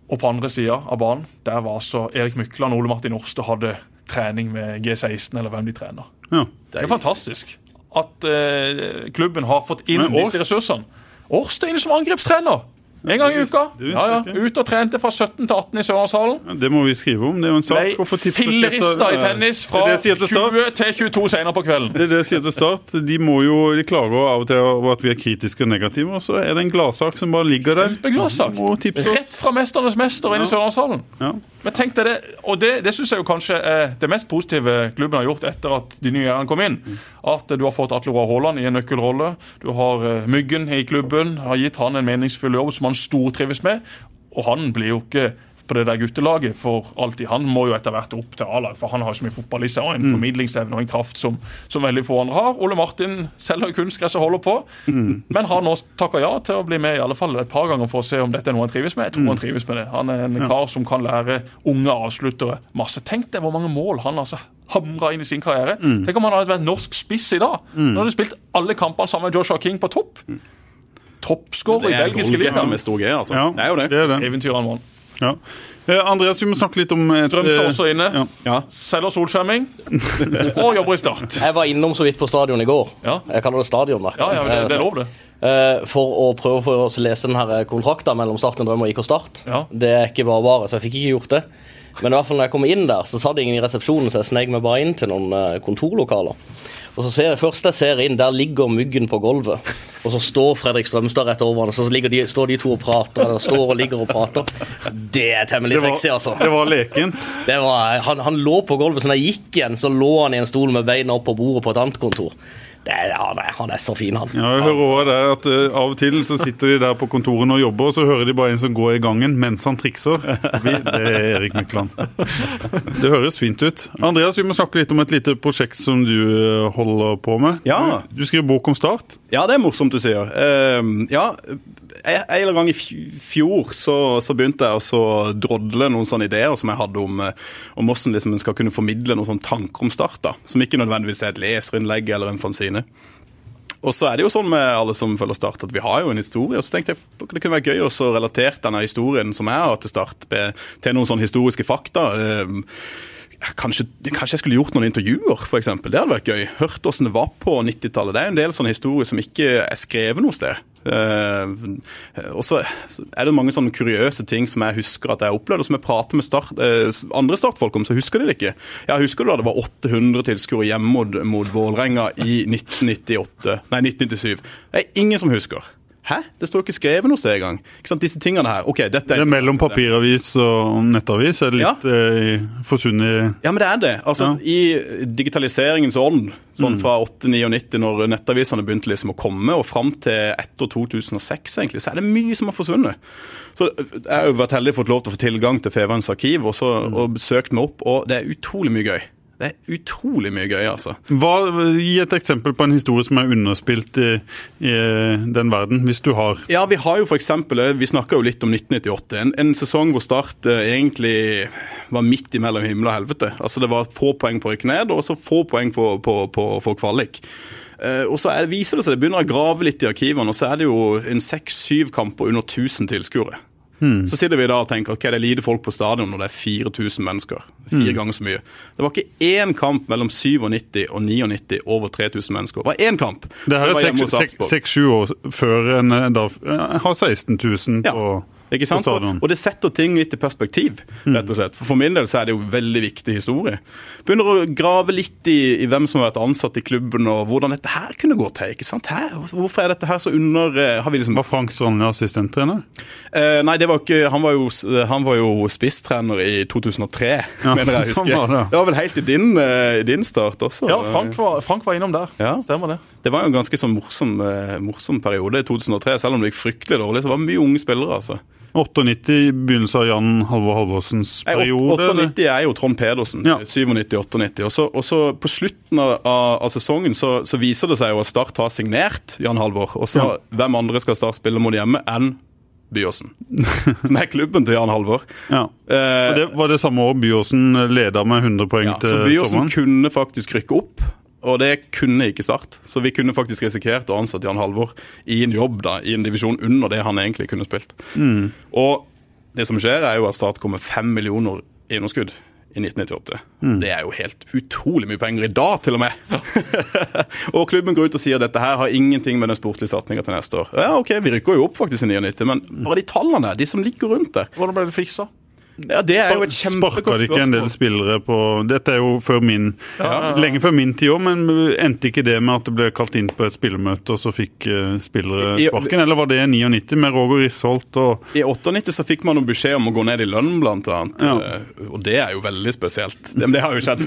Og på andre sida av banen der var så Erik Mykland og Ole Martin Orste hadde trening med G16, eller hvem de trener. Ja. Det er fantastisk at eh, klubben har fått inn disse ressursene. Årste er som angrepstrener. En gang i uka. Ja, ja. Ut og trente fra 17 til 18 i Sørlandshallen. Det må vi skrive om. Det er jo en sak. Ble fillerista i tennis fra til 20 til 22 senere på kvelden. Det er det jeg sier til Start. De, må jo, de klager av og til over at vi er kritiske og negative, og så er det en gladsak som bare ligger der. Og Rett fra Mesternes mester inn i Sørlandshallen. ja. Men tenk deg det, og det, det syns jeg jo kanskje er det mest positive klubben har gjort etter at de nye eierne kom inn. At du har fått Atle Roar Haaland i en nøkkelrolle. Du har eh, Myggen i klubben. Har gitt han en meningsfull jobb som han stortrives med. Og han blir jo ikke på det der guttelaget for alltid. Han må jo etter hvert opp til A-lag, for han har jo så mye fotball i seg, og en formidlingsevne og en kraft som, som veldig få andre har. Ole Martin selger kunstgress og holder på, men har nå takka ja til å bli med i alle fall et par ganger for å se om dette er noe han trives med. Jeg tror han trives med det. Han er en kar som kan lære unge avsluttere masse. Tenk deg hvor mange mål han altså hamra inn i sin karriere. Tenk om han hadde vært norsk spiss i dag. Nå hadde spilt alle kampene sammen med Joshua King på topp. Toppskårer i belgiske ligaen. med stor G, altså. ja, Det er jo det. Det er det. Eventyreren vår. Ja. Eh, Andreas, vi må snakke litt om et, Strømstad eh, også inne. Ja. Ja. Selger solskjerming og jobber i Start. Jeg var innom så vidt på stadion i går. Ja. Jeg kaller det stadion. da. Ja, ja, det, det er lov, det. Eh, For å prøve å få oss lese den her kontrakten mellom Start en drøm og IK Start. Ja. Det er ikke bare bare, så jeg fikk ikke gjort det. Men i hvert fall når jeg kom inn der, så satt ingen i resepsjonen, så jeg snek meg bare inn til noen kontorlokaler. Og så ser jeg, Først jeg ser inn, der ligger myggen på gulvet. Og så står Fredrik Strømstad rett over han, og så de, står de to og prater. Eller står og ligger og prater. Det er temmelig det, var, sexy, altså. det var lekent. Det var, han, han lå på gulvet, så når jeg gikk igjen, så lå han i en stol med beina opp på bordet på et annet kontor. Det, er- han, er, han er så fin, han. Ja, jeg hører også det at uh, Av og til så sitter de der på kontorene og jobber, og så hører de bare en som går i gangen mens han trikser. Vi, Det er Erik Mykland. Det høres fint ut. Andreas, vi må snakke litt om et lite prosjekt som du eh, holder på med. Ja. Du, du skriver bok om Start. Ja, det er morsomt du sier. Uh, ja, en eller annen gang i fjor så, så begynte jeg å drodle noen sånne ideer som jeg hadde om, eh, om hvordan liksom en skal kunne formidle noen sånne tanker om Start. da, Som ikke nødvendigvis er et leserinnlegg eller en fanzine. Og så er det jo sånn med alle som følger Start, at vi har jo en historie. Og så tenkte jeg det kunne være gøy å relatere denne historien som jeg har til Start, til noen sånne historiske fakta. Eh, Kanskje, kanskje jeg skulle gjort noen intervjuer, eksempel. Det hadde vært gøy. Hørt hvordan det var på 90-tallet. Det er en del sånne historier som ikke er skrevet noe sted. Eh, og så er det mange sånne kuriøse ting som jeg husker at jeg opplevde, og som jeg prater med start, eh, andre startfolk om, så husker de det ikke. Ja, husker du da det var 800 tilskuere hjemme mot, Vålerenga i 1998? Nei, 1997. Det er ingen som husker. Hæ? Det står ikke skrevet noe sted engang. Disse tingene her. Ok, dette er... Det er mellom papiravis og nettavis er det litt eh, forsvunnet Ja, men det er det. Altså, Ja. I digitaliseringens ånd, sånn fra 8-99, når nettavisene begynte liksom å komme, og fram til etter 2006, egentlig, så er det mye som har forsvunnet. Så Jeg har jo vært heldig fått lov til å få tilgang til Fevans arkiv og, så, og søkt meg opp, og det er utrolig mye gøy. Det er utrolig mye gøy, altså. Hva, Gi et eksempel på en historie som er underspilt i, i den verden, hvis du har. Ja, vi har jo for eksempel, Vi snakka jo litt om 1998. En, en sesong hvor Start eh, egentlig var midt imellom himmel og helvete. Altså Det var få poeng på å rykke ned, og så få poeng på, på, på å få kvalik. Eh, og så er viser det seg, det begynner å grave litt i arkivene, og så er det jo en seks-syv kamper under 1000 tilskuere. Så sitter vi da og tenker ok, det er lite folk på stadion når det er 4000 mennesker. Fire ganger så mye. Det var ikke én kamp mellom 97 og 99 over 3000 mennesker. Det var én kamp. Det her er seks-sju år før en eh, da har 16 000 Ja. Ikke sant? Så, og det setter ting litt i perspektiv, rett og slett. For, for min del så er det jo veldig viktig historie. Begynner å grave litt i, i hvem som har vært ansatt i klubben, og hvordan dette her kunne gå til. ikke sant? Her, hvorfor er dette her så under eh, Har vi liksom Var Frank Strandli assistenttrener? Eh, nei, det var ikke, han var jo, han var jo spisstrener i 2003, Ja, mener jeg sånn husker. var det. det var vel helt i din, eh, din start også. Ja, Frank var, Frank var innom der. Ja. Stemmer det. Det var jo en ganske sånn morsom, eh, morsom periode i 2003. Selv om det gikk fryktelig dårlig, så var det mye unge spillere. altså. 98 i begynnelsen av Jan Halvor Halvorsens periode? 98 er jo Trond Pedersen. Ja. 97-98. Og, så- og så på slutten av, av, sesongen så, så viser det seg jo at Start har signert Jan Halvor. Og så Ja. hvem andre skal Start spille mot hjemme enn Byåsen? Som er klubben til Jan Halvor. Ja. Eh, Og det var det samme år Byåsen leda med 100 poeng Ja, så til Byåsen sommeren? kunne faktisk rykke opp, og det kunne ikke Start. Så vi kunne faktisk risikert å ansette Jan Halvor i en jobb da, i en divisjon under det han egentlig kunne spilt. Mm. Og det som skjer, er jo at Start kommer fem millioner i underskudd i 1998. Mm. Det er jo helt utrolig mye penger i dag, til og med. og klubben går ut og sier at dette her har ingenting med den sportlige satsinga til neste år. Ja, ok, vi rykker jo opp faktisk i 99, men bare de tallene, de som ligger rundt der Hvordan ble det fiksa? Ja, Det er jo et Sparka kjempegodt de ikke en del spillere på Dette er jo før min, lenge før min tid òg, men endte ikke det med at det ble kalt inn på et spillermøte, og så fikk eh, spillere sparken? Eller var det 99 med Roger Risholt og I 98 så fikk man noen beskjed om å gå ned i lønn, blant annet. Ja. Eh, Og det er jo veldig spesielt. Det, men det har jo skjedd.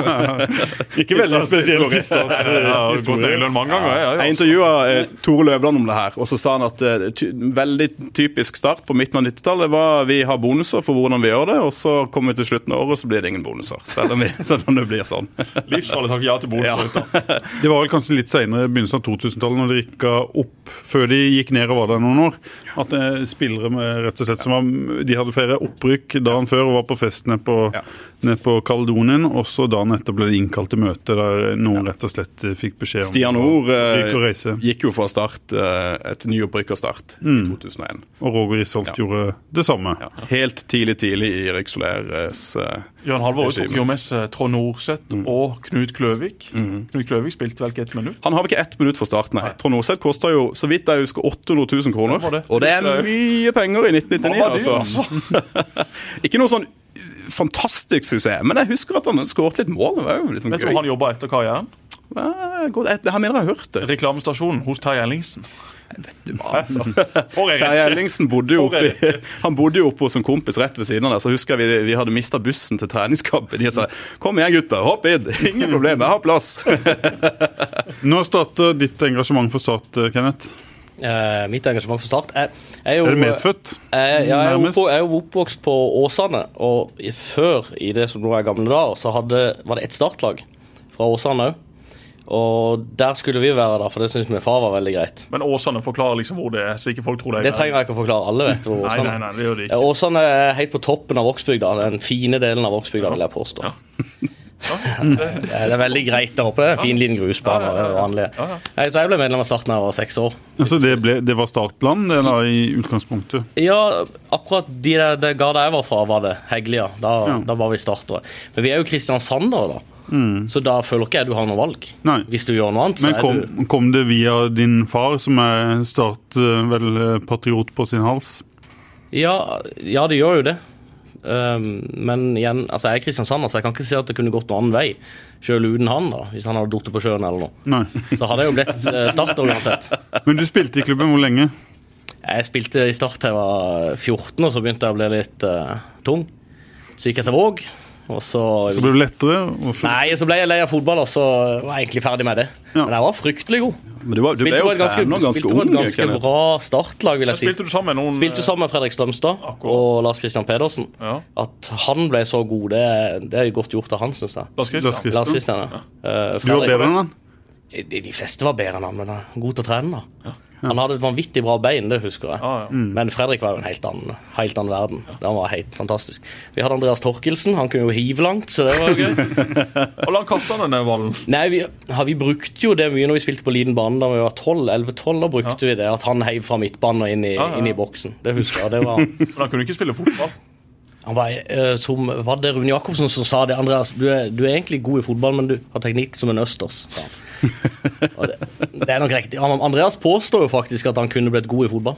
Ikke veldig spesielt i stas. Ja, gått ned i lønn mange ganger. Ja, ja, Jeg intervjua eh, Tore Løvland om det her, og så sa han at veldig typisk start på midten av 90-tallet var vi har bonuser for hvordan vi gjør det, og så kommer vi til slutten av året, så blir det ingen bonuser. Selv om, vi, selv om det blir sånn. Livsfarlig takk ja til bonus. Ja. Det var vel kanskje litt senere, begynnelsen av 2000-tallet, når det rykka opp, før de gikk ned og var der noen år, at eh, spillere med, rett og slett som var, de hadde feira opprykk dagen før og var på fest nede på, Ja. ned på Kaledonien, og så dagen etter ble de innkalt til møte der noen rett og slett eh, fikk beskjed om Stian å rykke ryke og eh, reise. gikk jo fra start eh, et nyopprykkerstart i 2001. Og Roger Isholt Ja. gjorde det samme. Ja. Helt tidlig, tidlig i Erik Soleres eh, Jørn Halvor tok jo med seg Trond Norseth og Knut Kløvik. Knut Kløvik spilte vel ikke ett minutt. Han har vel ikke ett minutt fra start, nei. Trond Norseth koster jo så vidt jeg husker 800 000 kroner. Det det. Og det er mye penger i 1999, Han altså. ikke noe sånn fantastisk suksess, men jeg husker at han skåret litt mål. Det var jo liksom Vet du hvor han jobba etter karrieren? Ja, godt. Jeg, har mener jeg har hørt det. Reklamestasjonen hos Terje Ellingsen. Altså. Terje. Ellingsen bodde jo oppi, han bodde jo oppe hos en kompis rett ved siden av der. Så husker jeg vi, vi hadde mista bussen til treningskampen. De sa 'kom igjen, gutter, hopp inn'. Ingen problem, jeg har plass. Nå starter ditt engasjement for Start, eh, Kenneth. Eh, mitt engasjement for Start er, er jo Er det medfødt? Jeg, jeg, er jo jeg er jo oppvokst på Åsane, og før, i det som nå er gamle dager, så hadde, var det ett startlag fra Åsane òg. Og der skulle vi være, da, for det syns min far var veldig greit. Men Åsane forklarer liksom hvor det er, så ikke folk tror det er Det trenger jeg ikke å forklare. Alle vet hvor Nei, Åsane nei, nei, det gjør de ikke. Åsane er helt på toppen av Vågsbygda. Den fine delen av Vågsbygda, vil jeg påstå. Det er veldig greit der oppe. Det er en fin liten grusbane. Ja, vanlig. Nei, Så jeg ble medlem av Start da jeg var seks år. Altså det, ble, det var startland det da, i utgangspunktet? Ja, akkurat de der, det jeg var fra, var det Heglia. Da, Ja. da var vi startere. Men vi er jo kristiansandere, da. Så da føler ikke jeg du har noe valg. Nei. Hvis du gjør noe annet, så Men kom, du kom det via din far, som er Start eh, vel eh, patriot på sin hals? Ja, ja det gjør jo det. Um, men igjen, altså jeg er kristiansander, så jeg kan ikke si at det kunne gått noen annen vei. Selv uten han, da, hvis han hadde falt på sjøen eller noe. Nei. Så hadde jeg jo blitt Start starter uansett. Men du spilte i klubben hvor lenge? Jeg spilte i Start da jeg var 14, og så begynte jeg å bli litt uh, tung. Så gikk jeg til Våg, så, Så ble det lettere? Og så, Nei, så ble jeg lei av fotball, og så var jeg egentlig ferdig med det. Ja. Men jeg var fryktelig god. Men du, var, du ble jo ganske, trener ganske spilte på et ganske Kenneth. bra startlag, vil jeg si. Spilte du sammen med noen Spilte sammen med Fredrik Strømstad og Lars Christian Pedersen. Ja. At han ble så god, det, det er godt gjort av han, syns jeg. Lars Christian? Lars Christian. Ja. Eh, du var bedre enn han? de, de fleste var bedre enn han, men er god til å trene. da. Han hadde et vanvittig bra bein, det husker jeg. Ja, mm. Men Fredrik var jo en helt annen, helt annen verden. Han var helt fantastisk. Vi hadde Andreas Torkelsen, han kunne jo hive langt, så det var jo gøy. Hvor langt kasta han den ballen? Nei, vi, ja, vi brukte jo det mye når vi spilte på liten bane da vi var 11-12. Da brukte vi det, at han heiv fra midtbanen og inn i, Ja, ja. inn i boksen. Det husker jeg. Det var, Men han kunne ikke spille fotball. han var, eh, som, var det Rune Jacobsen som sa det? Andreas, du er, du er egentlig god i fotball, men du har teknikk som en østers. sa han. Det, det er nok riktig. Han- Andreas påstår jo faktisk at han kunne blitt god i fotball.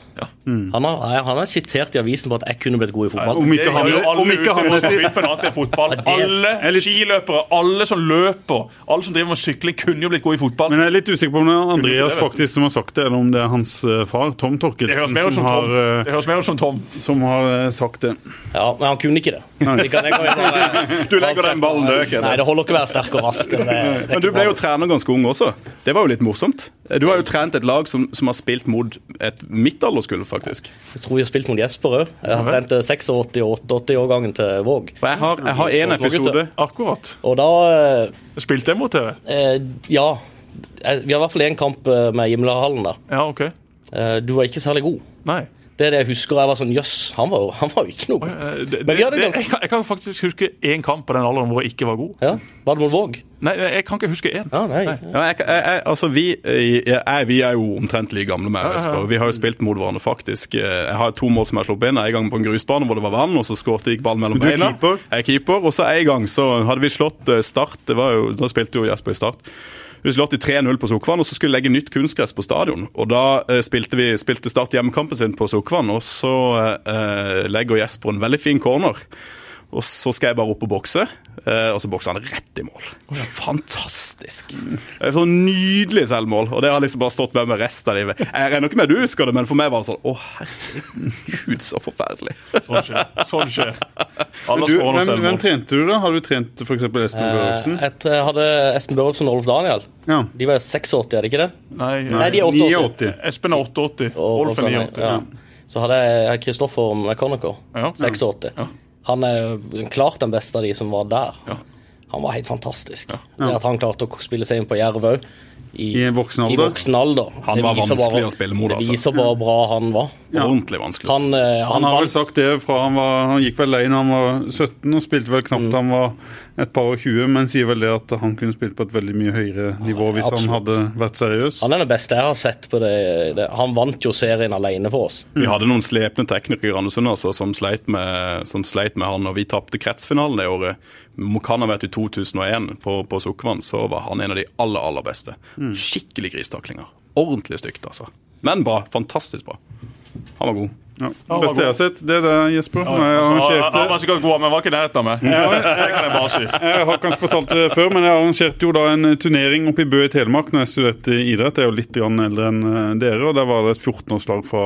Han, har, han har sitert i avisen på at jeg kunne blitt god i fotball. Om ikke Det han, gjør jo alle om ikke han noe fotball. Ja, det- Alle er litt- skiløpere, alle som løper, alle som driver med sykling, kunne jo blitt gode i fotball. Men jeg er litt usikker på om det er Andreas det, faktisk som har sagt det, eller om det er hans eh, far, Tom Torkelsen, som som har, eh, Det høres mer ut som Tom. som har eh, sagt det. Ja, Men han kunne ikke det. det kan, kan vi Du legger den ballen død, Kenneth. Nei, det holder ikke å være sterk og rask. Men du ble jo trener ganske ung også. Det var jo litt morsomt. Du har jo trent et lag som, som har spilt mot et midtalderskull, faktisk. Jeg tror vi har spilt mot Jesper òg. Jeg har trent 86- og 88-årgangen til Våg. Og jeg har, jeg har en episode Akkurat. Og da eh, Spilte jeg mot dere? eh, Ja. Eh, Vi har i hvert fall én kamp eh, med Gimlehallen der. Ja, OK. Eh, Du var ikke særlig god. Nei. Det er det jeg husker. Jeg var sånn Jøss, han, var jo- han var jo ikke noe. Eh, Det, Men vi det, ganske- jeg, kan, jeg kan faktisk huske én kamp på den alderen hvor jeg ikke var god. Ja, Var det mot Våg? Nei, jeg kan ikke huske én. Ja, nei. Ja, jeg, jeg, jeg, altså vi, eh, jeg, vi er jo omtrent like gamle med Jesper. Vi har jo spilt mot hverandre, faktisk. Eh, Jeg har to mål som jeg har sluppet inn. En gang på en grusbane hvor det var vann, og så skårte jeg ballen mellom beina. Jeg er keeper. Og så en gang så hadde vi slått Start. Det var jo, da spilte jo Jesper i Start. Vi slått i 3-0 på Sokvann, og så skulle vi legge nytt kunstgress på stadion. Og Da eh, spilte vi spilte Start hjemmekampen sin på Sokvann, og så eh, legger Jesper en veldig fin corner. Og så skal jeg bare opp og bokse, eh, og så bokser han rett i mål. Fantastisk. Det er så Nydelig selvmål, og det har liksom bare stått med meg resten av livet. Jeg regner ikke med du husker det, men for meg var det sånn Å, herregud, så forferdelig. Sånn skjer. Sånn skjer. Alle Du, hvem, hvem trente du, da? Har du trent f.eks. Espen? Eh, Et, jeg hadde Espen Børrelsen og Olf Daniel. Ja. De var jo 86, er det ikke det? Nei, Nei, de er 88. 89. Espen er 88. Og- Olf er 89. ja. Så hadde jeg Kristoffer Mechaniker, Ja. 86. Han er klart den beste av de som var der. Han var helt fantastisk. Det at han klarte å spille seg inn på Jerv òg. I voksen I alder? voksen alder. Han var vanskelig bare- å spille mot, altså. Det viser bare bra han var. Ordentlig vanskelig. Han, han, Han har vel sagt det fra han var Han gikk vel lei da han var 17 og spilte vel Mm. knapt han var et par og 20, men sier vel det at han kunne spilt på et veldig mye høyere nivå hvis han hadde vært seriøs. Han er den beste jeg har sett på det. Han vant jo serien alene for oss. Vi hadde noen slepne teknikere i Randesund altså, som, sleit med, som sleit med han, og vi tapte kretsfinalen det året. Kan ha vært i 2001 på, på Sukkervann, så var han en av de aller, aller beste. Skikkelig gristaklinger. Ordentlig stygt, altså. Men bra. Fantastisk bra. Han var god. Ja. Det beste jeg har sett, det er det, Jesper. Ja, jeg Han var ikke god, men var ikke i nærheten av meg. Jeg har kanskje fortalt det før, men jeg arrangerte jo da en turnering oppe i Bø i Telemark når jeg studerte idrett. Jeg er jo litt eldre enn eh, dere, og der var det et 14-årslag fra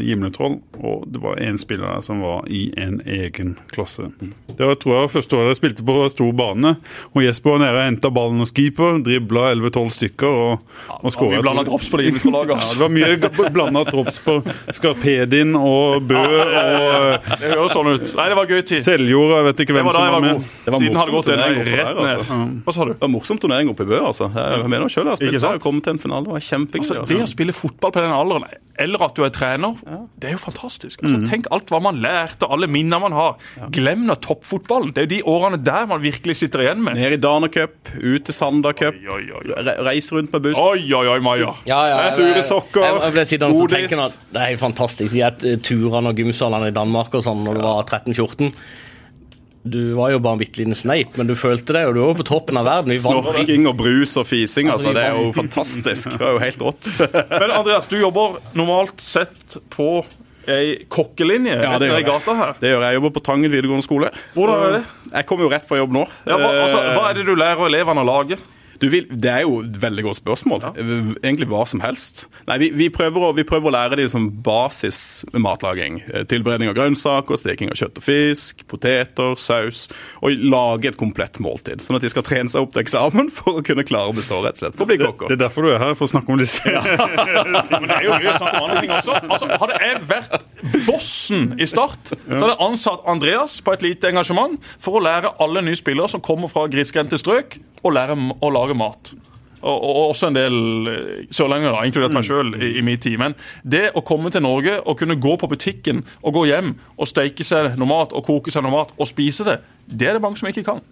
Gimletroll, og det var én spiller der som var i en egen klasse. Det var tror jeg var første året jeg spilte på stor bane, og Jesper var nede og henta ballen hos keeper, dribla 11-12 stykker og, og skåra. mye blanda drops på det Gimletroll-laget. Ja, altså. det var mye blanda drops på Skarpedin og Bø og Det høres sånn ut. Nei, det var gøy tid. Seljord, jeg vet ikke hvem var som var var med. god. Det var Siden hadde morsomt gått en rett der, ned. altså. Hva sa du? Det var morsom turnering oppe i Bø, altså. Jeg mener selv jeg har spilt der og kommet til en finale. Det var kjempegøy. Altså, det å spille fotball på den alderen, eller at du er trener venner. Det er jo fantastisk. Altså, Tenk alt hva man lærte, alle minner man har. Glem nå toppfotballen. Det er jo de årene der man virkelig sitter igjen med. Ned i Dana Cup, ut til Sander Cup. Oi, oi, oi. Re reise rundt med buss. Oi, oi, oi, Maja. Ja, ja, Sure sokker, godis. det er jo fantastisk. De eh, turene og gymsalene i Danmark og sånn når du var 13-14. Du var jo bare en bitte liten sneip, men du følte det, og du var jo på toppen av verden. Snorking og brus og fising. Altså, Altså, det er jo fantastisk. Det var jo helt rått. Men Andreas, du jobber normalt sett på ei kokkelinje Ja, det gjør i jeg. gata her. Det gjør jeg. Jeg jobber på Tangen videregående skole. Hvordan er det? Jeg kommer jo rett fra jobb nå. Ja, hva, altså, Eh, hva er det du lærer elevene å lage? Du vil, det er jo et veldig godt spørsmål. Egentlig hva som helst. Nei, vi, vi, prøver å, vi prøver å lære de som basis med matlaging. Eh, Tilberedning av grønnsaker, steking av kjøtt og fisk, poteter, saus. Og lage et komplett måltid. Sånn at de skal trene seg opp til eksamen for å kunne klare å bestå, rett og slett. For å bli Det det, er derfor du er her, for å snakke om disse. Men det er jo mye snakk om andre ting også. Altså, hadde jeg vært bossen i Start, så hadde jeg ansatt Andreas på et lite engasjement for å lære alle nye spillere som kommer fra grisgrendte strøk, å lære å lage mat. Og, og og også en del eh, sørlendinger, da, inkludert meg sjøl, i, i min tid. Men det å komme til Norge og kunne gå på butikken og gå hjem og steike seg noe mat og koke seg noe mat og spise det, det er det mange som ikke kan.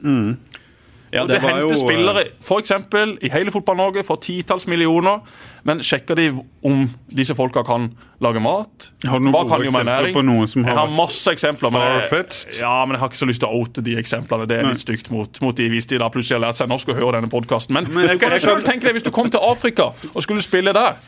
Ja, Og det, var jo, henter eh, spillere eksempel, i hele Fotball-Norge for titalls millioner. Men sjekker de om disse folka kan lage mat? Har du noen Hva gode eksempler på noen som har Jeg har masse eksempler. Men jeg, ja, men jeg har ikke så lyst til å oute de eksemplene. Det er litt stygt mot, mot de hvis de da plutselig har lært seg norsk og hører denne podkasten. Men, Men jeg- jeg, kan jeg kan- tenke deg hvis du kom til Afrika og skulle spille der.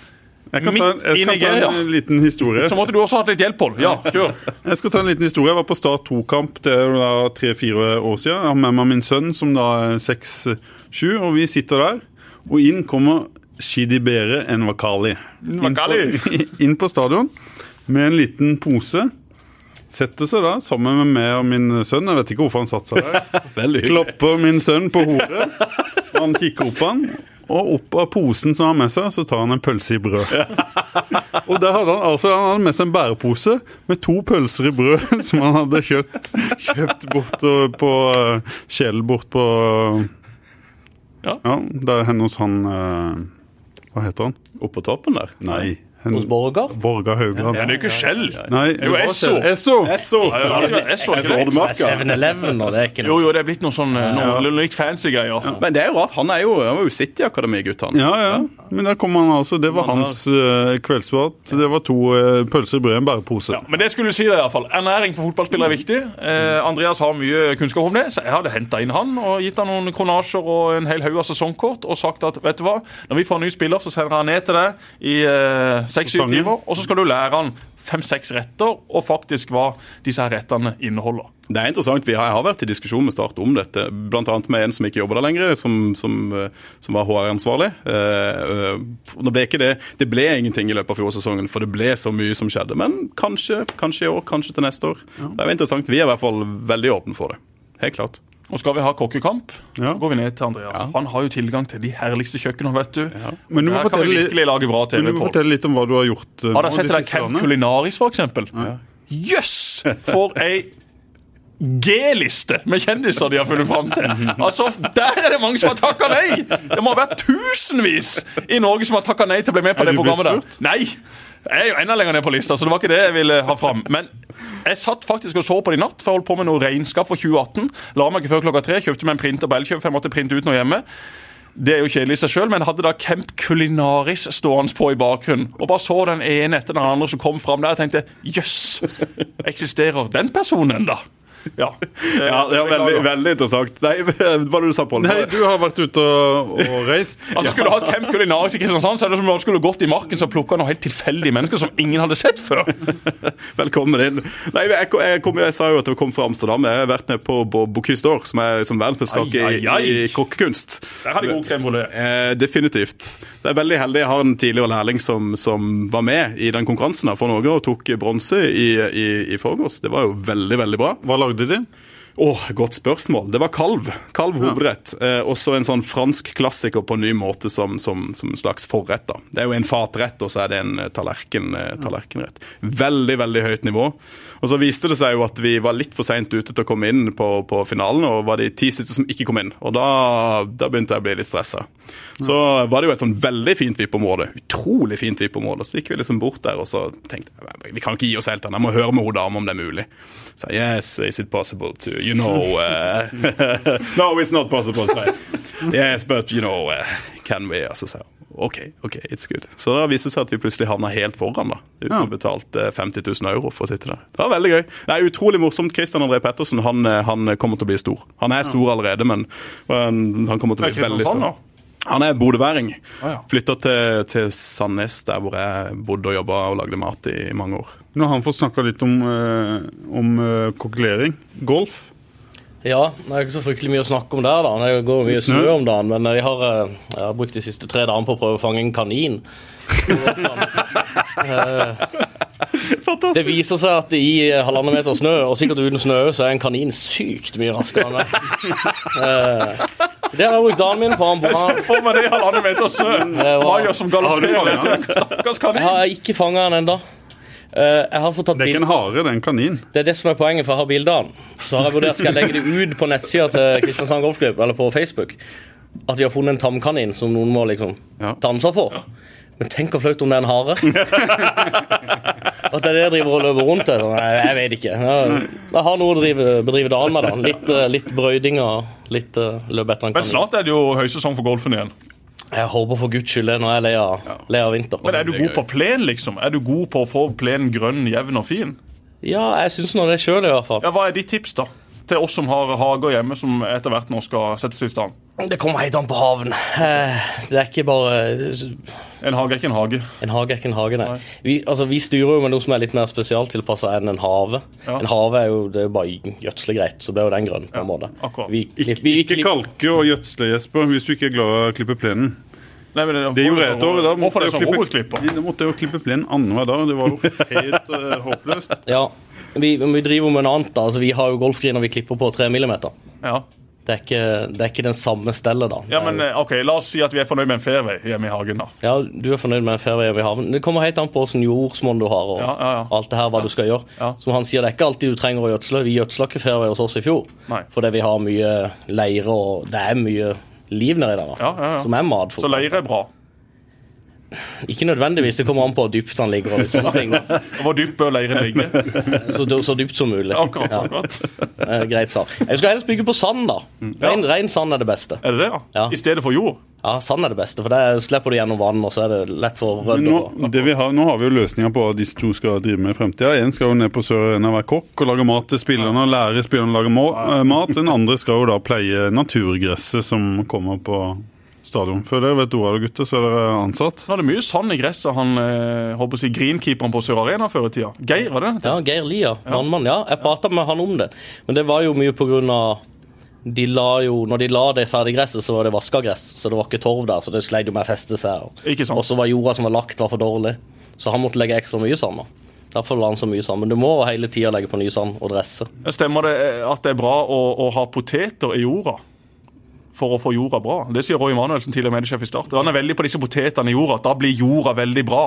Jeg kan ta, jeg kan ta en liten historie. Så måtte du også hatt litt hjelp, Pål. Ja, kjør. Jeg skal ta en liten historie. Jeg var på Start 2-kamp det er tre-fire år siden. Jeg har med meg min sønn, som da er seks-sju, og vi sitter der. Og inn kommer Shidibere Envakali. Inn Nwakali. på, inn på stadion med en liten pose. Setter seg da sammen med meg og min sønn. Jeg vet ikke hvorfor han satte seg der. Klopper. Klapper min sønn på hodet. Han kikker opp på han. Og opp av posen som han har med seg, så tar han en pølse i brød. Og der hadde han altså han hadde med seg en bærepose med to pølser i brød som han hadde kjøpt, kjøpt bort på uh, Kjell bort på Ja. Ja, der henne hos han eh, Hva heter han? Opp på toppen der. Nei. Hos Borger? Borger Haugland. Men det er jo ikke skjell. Nei, det er jo Esso. Esso. Esso. Esso! Ja, det har alltid vært Esso, ikke Esso det? 7-Eleven, og det er ikke noe. jo, jo, det er blitt noe sånn eh, noe litt fancy greier. Men det er jo rart. Han er jo, han var jo City-akademi-gutt, han. Ja, ja. Men der kom han altså. Det var hans uh, kveldsmat. Det var to uh, pølser i brød, en bærepose. Ja, men det skulle du si det i hvert fall. Ernæring for fotballspillere er viktig. Uh, Andreas har mye kunnskap om det, så jeg hadde henta inn han og gitt han noen kronasjer og en hel haug av sesongkort og sagt at vet du hva, når vi får en ny spiller, så sender han ned til deg i eh, seks-syv timer, og så skal du lære han fem-seks retter, og faktisk hva disse her rettene inneholder. Det er interessant. Vi har, jeg har vært i diskusjon med Start om dette, bl.a. med en som ikke jobber der lenger, som, som, eh, som var HR-ansvarlig. Eh, eh, ble ikke det, det ble ingenting i løpet av fjorårssesongen, for det ble så mye som skjedde. Men kanskje, kanskje i år, kanskje til neste år. Det er jo interessant. Vi er i hvert fall veldig åpne for det. Helt klart. Og skal vi ha kokkekamp, Ja. går vi ned til Andreas. Han har jo tilgang til de herligste kjøkkenene, vet du. Men du må fortelle litt- Men du må fortelle litt om hva du har gjort. Uh, Har dere sett de det der Camp? Culinaris, for eksempel? Jøss! For ei G-liste med kjendiser de har funnet fram til. Altså, Der er det mange som har takka nei! Det må ha vært tusenvis i Norge som har takka nei til å bli med på det programmet der. Nei! Jeg er jo enda lenger ned på lista, så det var ikke det jeg ville ha fram. Men jeg satt faktisk og så på det i natt, for jeg holdt på med noe regnskap for 2018. La meg ikke før klokka tre, kjøpte meg en printer på Elkjøp, for jeg måtte printe ut noe hjemme. Det er jo kjedelig i seg sjøl, men hadde da Camp Culinaris stående på i bakgrunnen. Og bare så den ene etter den andre som kom fram der. og tenkte jøss, eksisterer den personen ennå? Ja. Ja, det er veldig, veldig interessant. Nei, hva var det du sa, Pål? Nei, du har vært ute og, og reist. Altså Skulle du hatt Camp Culinaris i Kristiansand, så er det som om du skulle gått i marken og plukka noen helt tilfeldige mennesker som ingen hadde sett før. Velkommen inn. Nei, jeg, kom, jeg, kom, jeg sa jo at jeg kom fra Amsterdam. Jeg har vært med på Bo- Bocuse d'Or, som er som verdensmesterskap i, i kokkekunst. Der har de god crème. Eh, definitivt. Så jeg er veldig heldig. Jeg har en tidligere lærling som, som var med i den konkurransen for Norge og tok bronse i, i, i forgårs. Det var jo veldig, veldig bra. Hva lagde de? Åh, Godt spørsmål. Det var kalv. Kalv hovedrett. Eh, også en sånn fransk klassiker på en ny måte som, som, som en slags forrett. da. Det er jo en fatrett, og så er det en eh, tallerken, eh, tallerkenrett. Veldig, veldig høyt nivå. Og så viste det seg jo at vi var litt for seint ute til å komme inn på, på finalen, og var de ti siste som ikke kom inn. Og da, da begynte jeg å bli litt stressa. Så var det jo et sånn veldig fint VIP-område. Utrolig fint VIP-område. Så gikk vi liksom bort der og så tenkte jeg vi kan ikke gi oss helt ennå. Jeg må høre med hun dama om det er mulig. Så jeg, yes, is it possible to You know uh, No, it's not possible. sa jeg, yes, but you know uh, Can we? Og så sa jeg OK, ok, it's good. Så da viste det seg at vi plutselig havna helt foran. da Uten Ja. å betalt eh, 50 000 euro for å sitte der. Det var veldig gøy. Det er utrolig morsomt. Christian André Pettersen han, eh, han kommer til å bli stor. Han er stor allerede, men han, kommer til å bli veldig stor. da. Han er bodøværing. Ah, ja. Flytta til, til Sandnes, der hvor jeg bodde og jobba og lagde mat i mange år. Nå har han fått snakka litt om, eh, om eh, kokkelering. Golf. Ja, det er ikke så fryktelig mye å snakke om der, da. Det går mye Snø. snø om dagen, men jeg har, eh, jeg har brukt de siste tre dagene på å prøve å fange en kanin. Fantastisk Det viser seg at i halvannen meter snø, og sikkert uten snø, så er en kanin sykt mye raskere enn meg. Eh, Så det har jeg brukt dagen min på. Han, han, For meg det i halvannen meter snø! Maja som galopperer stakkars kanin. jeg har ikke fanga han ennå. Jeg har fått tatt Det er ikke en hare, det er en kanin. Det er det som er poenget, for jeg har bilder av den. Så har jeg vurdert skal jeg legge det ut på nettsida til Kristiansand Golfklubb, eller på Facebook. At vi har funnet en tamkanin som noen må liksom Ja. ta ansvar for. Men tenk hvor flaut om det er en hare. At det er det jeg driver og løper rundt etter. Nei, Jeg vet ikke. Jeg, har noe å drive, bedrive dagen med. da Litt, eh, litt brøyding og litt uh, løp etter en Men snart er det jo høysesong for golfen igjen. Jeg håper for guds skyld det når jeg er lei av, lei av vinter. Men er du god på plen, liksom? Er du god på å få plenen grønn, jevn og fin? Ja, jeg syns nå det sjøl, i hvert fall. Ja, Hva er ditt tips, da? Til oss som har hager hjemme, som etter hvert nå skal settes i stand. Det kommer helt an på haven. Eh, Det er ikke bare En hage er ikke en hage. En hage er ikke en hage, nei. Vi, altså, vi styrer jo med noe som er litt mer spesialtilpassa enn en have. Ja. En have er jo, det er bare gjødslegreit, så blir jo den grønn. på en måte. akkurat. Vi, klipp, vi, Ikke kalke og gjødsle, Jesper, hvis du ikke er glad i å klippe plenen. Nei, men Det gjorde jeg et år. Da Hvorfor det jeg som klippe-? Da måtte jeg jo klippe plenen annenhver dag. Det var jo helt uh, håpløst. ja, vi, vi driver med noe annet. da. Altså, vi har jo golfgriner vi klipper på 3 millimeter. Ja. Det er ikke, det er ikke den samme stellet, da. ja, men eh, ok, La oss si at vi er fornøyd med en fairway hjemme i hagen. da. ja, Du er fornøyd med en fairway i hagen. Det kommer helt an på åssen jordsmonn du har. og Ja, ja, ja. alt det her, hva du skal gjøre. Ja. Som han sier, Det er ikke alltid du trenger å gjødsle. Vi gjødsla ikke fairway hos oss i fjor Nei. fordi vi har mye leire og det er mye liv nedi der. da, Ja, ja, ja. Som er mat. Så leire er bra. Ikke nødvendigvis. Det kommer an på hvor dypt han ligger. og litt sånne ting. Hvor dypt bør leiren ligge? Så, så dypt som mulig. Akkurat, Ja, akkurat. eh, greit svar. Jeg skal helst bygge på sand, da. Rein, rein sand er det beste. Er det det, ja? Ja. I stedet for jord? Ja, Sand er det beste, for der slipper du gjennom vann, og så er det lett for rødder. nå, og- det vi har, nå har vi jo løsninger på hva disse to skal drive med i fremtida. En skal jo ned på Sør-Arena være kokk og lage mat til spillerne og lære spillerne å lage mat. Den andre skal jo da pleie naturgresset som kommer på stadion. For dere vet ordet gutter, så er dere ansatt. Nå er det mye sand i gresset. Han eh, håper å si greenkeeperen på Sør Arena før i tida. Geir, var det Tida. Ja, Geir Lia, mannmann, Ja, jeg prata med han om det. Men det var jo mye på grunn av de la jo, når de la det ferdiggresset, så var det vaska gress, så det var ikke torv der. Så det sleit jo med å feste seg. Og, så var jorda som var lagt, var for dårlig. Så han måtte legge ekstra mye sand. Derfor la han så mye sand. Men du må hele tida legge på ny sand og dresse. Stemmer det eh, at det er bra å, å ha poteter i jorda? For å få jorda bra. Det sier Roy Manuelsen, tidligere mediesjef i Start. Han er veldig på disse potetene i jorda. Da blir jorda veldig bra.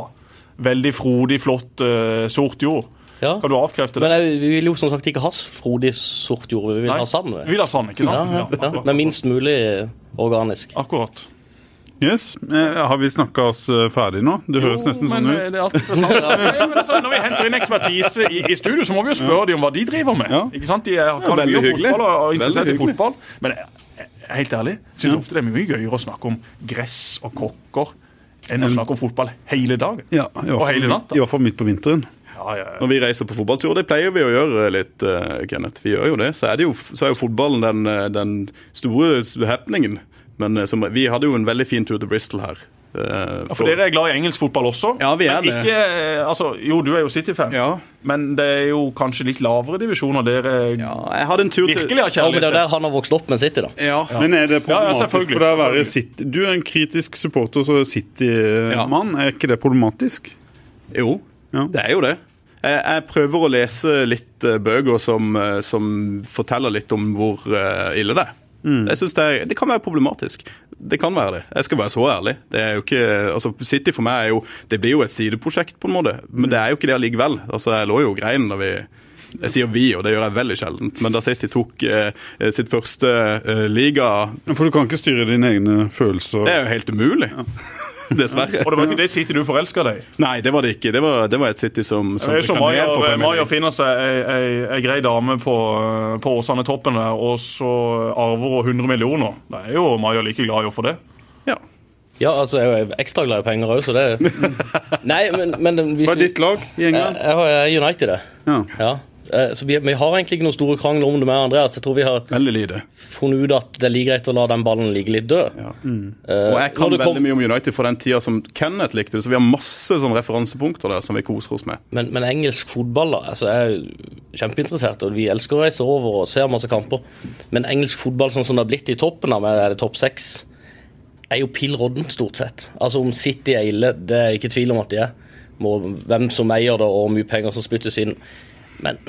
Veldig frodig, flott, uh, sort jord. Ja. Kan du avkrefte det? Men jeg, vi vil jo som sagt ikke ha frodig sort jord, vi vil Nei, ha sand. Vi vi. vil ha sand, ikke sant? ja, ja. ja. Men minst mulig organisk. Akkurat. Yes, eh, Har vi snakka oss eh, ferdig nå? Det høres nesten sånn men ut. eh, det er alltid. Ja, men altså, når vi henter inn ekspertise i, i studio, så må vi jo spørre dem om hva de driver med. Ja. Ikke sant? De er, kan mye fotball og er interessert i fotball. Men helt ærlig, syns ofte det er mye gøyere å snakke om gress og kokker enn å snakke om fotball hele dagen. Ja, i Og hele natta. I hvert fall midt på vinteren. Ja, ja, ja. Når vi reiser på fotballtur, det pleier vi å gjøre litt, eh, Kenneth. Vi gjør jo det. Så er, det jo, så er jo fotballen den, eh, den store happeningen. Men eh, som, vi hadde jo en veldig fin tur til Bristol her. Eh, Ja, For dere er glad i engelsk fotball også? Ja, vi er men det. Ikke, eh, altså, jo, du er jo City-fan, Ja. men det er jo kanskje litt lavere divisjoner dere ja, jeg hadde en tur til virkelig har Ja, men det er kjærlighet der han har vokst opp med City, da. Ja. Men er det Ja, ja, problematisk for deg å være. City? Du er en kritisk supporter og City-mann. Er ikke det problematisk? Jo, Ja. det er jo det. Jeg, jeg prøver å lese litt eh, bøker som, som forteller litt om hvor ille det er. Jeg synes det, er, det kan være problematisk. Det kan være det. Jeg skal være så ærlig. Det er jo ikke, altså City for meg er jo Det blir jo et sideprosjekt, på en måte. Men det er jo ikke det allikevel. Altså, Jeg lå jo og grein da vi jeg sier vi, og det gjør jeg veldig sjeldent, men da City tok eh, sitt første eh, liga For du kan ikke styre dine egne følelser. Det er jo helt umulig. Dessverre. Og det var ikke det City du forelska deg i? Nei, det var det ikke. Det var, det var et City som, som Premier Maja League. finner seg ei, ei, ei grei dame på, på Åsane Toppen der, og så arver hun 100 millioner. Da er jo Maja like glad i å få det. Ja. Ja, altså, jeg er jo ekstra glad i penger òg, så det Nei, men, men hvis Hva er ditt lag i England? jeg har- jeg United, det. Ja. Ja. Eh, Så vi, vi har egentlig ikke noen store krangler om det med Andreas. Jeg tror vi har funnet ut at det er like greit å la den ballen ligge litt død. Ja. Eh, Og jeg kan veldig kom- mye om United fra den tida som Kenneth likte det, så vi har masse sånne referansepunkter der som vi koser oss med. Men, men engelsk fotball da, altså Jeg er kjempeinteressert, og vi elsker å reise over og se masse kamper. Men engelsk fotball sånn som det har blitt i toppen av er det topp seks, er jo pill rådden, stort sett. Altså Om City er ille, det er ikke tvil om at de er. Må, hvem som eier det, og hvor mye penger som spyttes inn. Men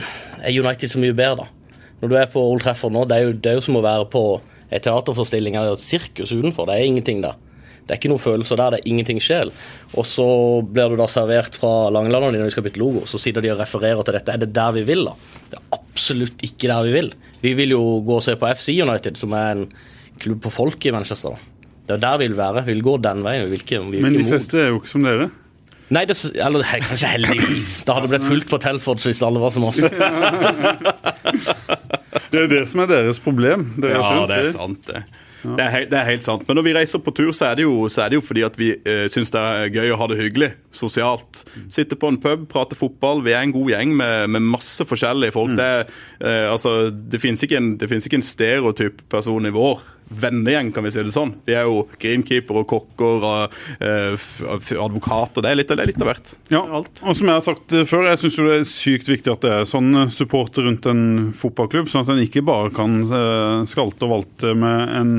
er United så mye bedre, da? Når du er på Old Trafford nå, det er jo, det er jo som å være på en teaterforestilling eller et sirkus utenfor. Det er ingenting der. Det er ikke noen følelser der, det er ingenting sjel. Og så blir du da servert fra Langeland når de skal bytte logo, så sitter de og refererer til dette. Er det der vi vil, da? Det er absolutt ikke der vi vil. Vi vil jo gå og se på FC United, som er en klubb på folk i Manchester. da. Det er der vi vil være. Vi vil gå den veien. Vi vil ikke, vi vil Men de fleste er jo ikke som dere. Nei, det, eller he- kanskje heldigvis. Det hadde blitt fullt på Telford hvis alle var som oss. Det er det som er deres problem. Dere Ja, skjønt det er sant, det. Det er, helt, det er helt sant. Men når vi reiser på tur, så er det jo, så er det jo fordi at vi eh, syns det er gøy å ha det hyggelig sosialt. Sitte på en pub, prate fotball. Vi er en god gjeng med, med masse forskjellige folk. Det, er, eh, altså, det finnes ikke, en- det finnes ikke en stereotyp person i vår vennegjeng, kan vi si det sånn. Vi er jo greenkeeper og kokker og eh, advokater. Det er litt, det er litt av hvert. Ja, Alt. og som jeg har sagt eh, før, jeg syns det er sykt viktig at det er sånn eh, supporter rundt en fotballklubb, sånn at en ikke bare kan eh, skalte og valte med en,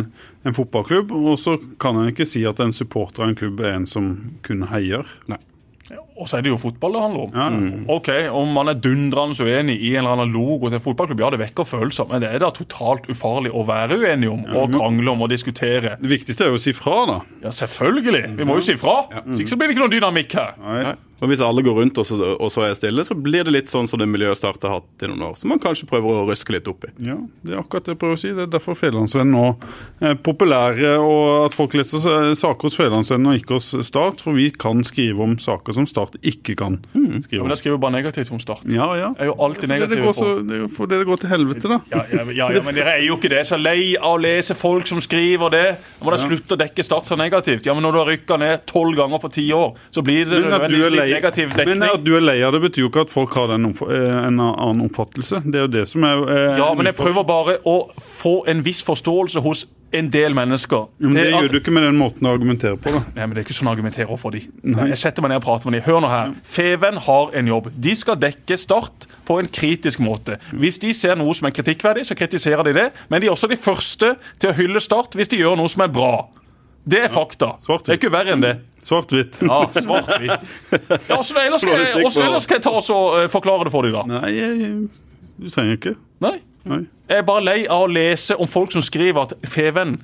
en fotballklubb. Og så kan en ikke si at en supporter av en klubb er en som kun heier. Nei. Og så er det jo fotball det handler om. Ja. Ok, Om man er dundrende uenig i en eller annen logo til en fotballklubb, ja, det vekker følelser, men det er da totalt ufarlig å være uenig om og krangle om og diskutere. Det viktigste er jo å si fra, da. Ja, selvfølgelig! Vi må jo si fra. Så ikke så blir det ikke noen dynamikk her. Nei. Og Hvis alle går rundt og så, og så er stille, så blir det litt sånn som det miljøet startet har hatt i noen år. Som man kanskje prøver å røske litt opp i. Ja, det er akkurat det jeg prøver å si. Det er derfor Federlandsvennen nå er populære, og at folk leser saker hos Federlandsvennen og ikke hos Start. For vi kan skrive om saker som Start ikke kan skrive om. Ja, men. Jeg skriver bare negativt om Start. Ja, ja. Jeg er jo alltid Fordi det negativ går så, på det er fordi det går til helvete, da. ja, ja, ja, ja, men dere er jo ikke det. Så lei av å lese folk som skriver det. Da må dere slutte å dekke Start så negativt. Ja, men Når du har rykka ned tolv ganger på ti år, så blir det nødvendigvis lei, dekning. men at du er lei av det, betyr jo ikke at folk har eh, en annen oppfattelse. Det er jo det som er eh, Ja, men jeg prøver bare å få en viss forståelse hos en del mennesker. Jo, men Det til at- gjør du ikke med den måten å argumentere på. da. Nei, men Det er ikke sånn jeg argumenterer for de. Jeg setter meg ned og prater med de. Hør nå her. Feven har en jobb. De skal dekke Start på en kritisk måte. Hvis de ser noe som er kritikkverdig, så kritiserer de det. Men de er også de første til å hylle Start hvis de gjør noe som er bra. Det er fakta. Det er ikke verre enn det. Svart-hvitt. Ja, svart-hvitt. Ja, Hvordan ellers, ellers skal jeg ta og eh, forklare det for deg, da? Nei, jeg, du trenger ikke. Nei. Nei. Jeg er bare lei av å lese om folk som skriver at Feven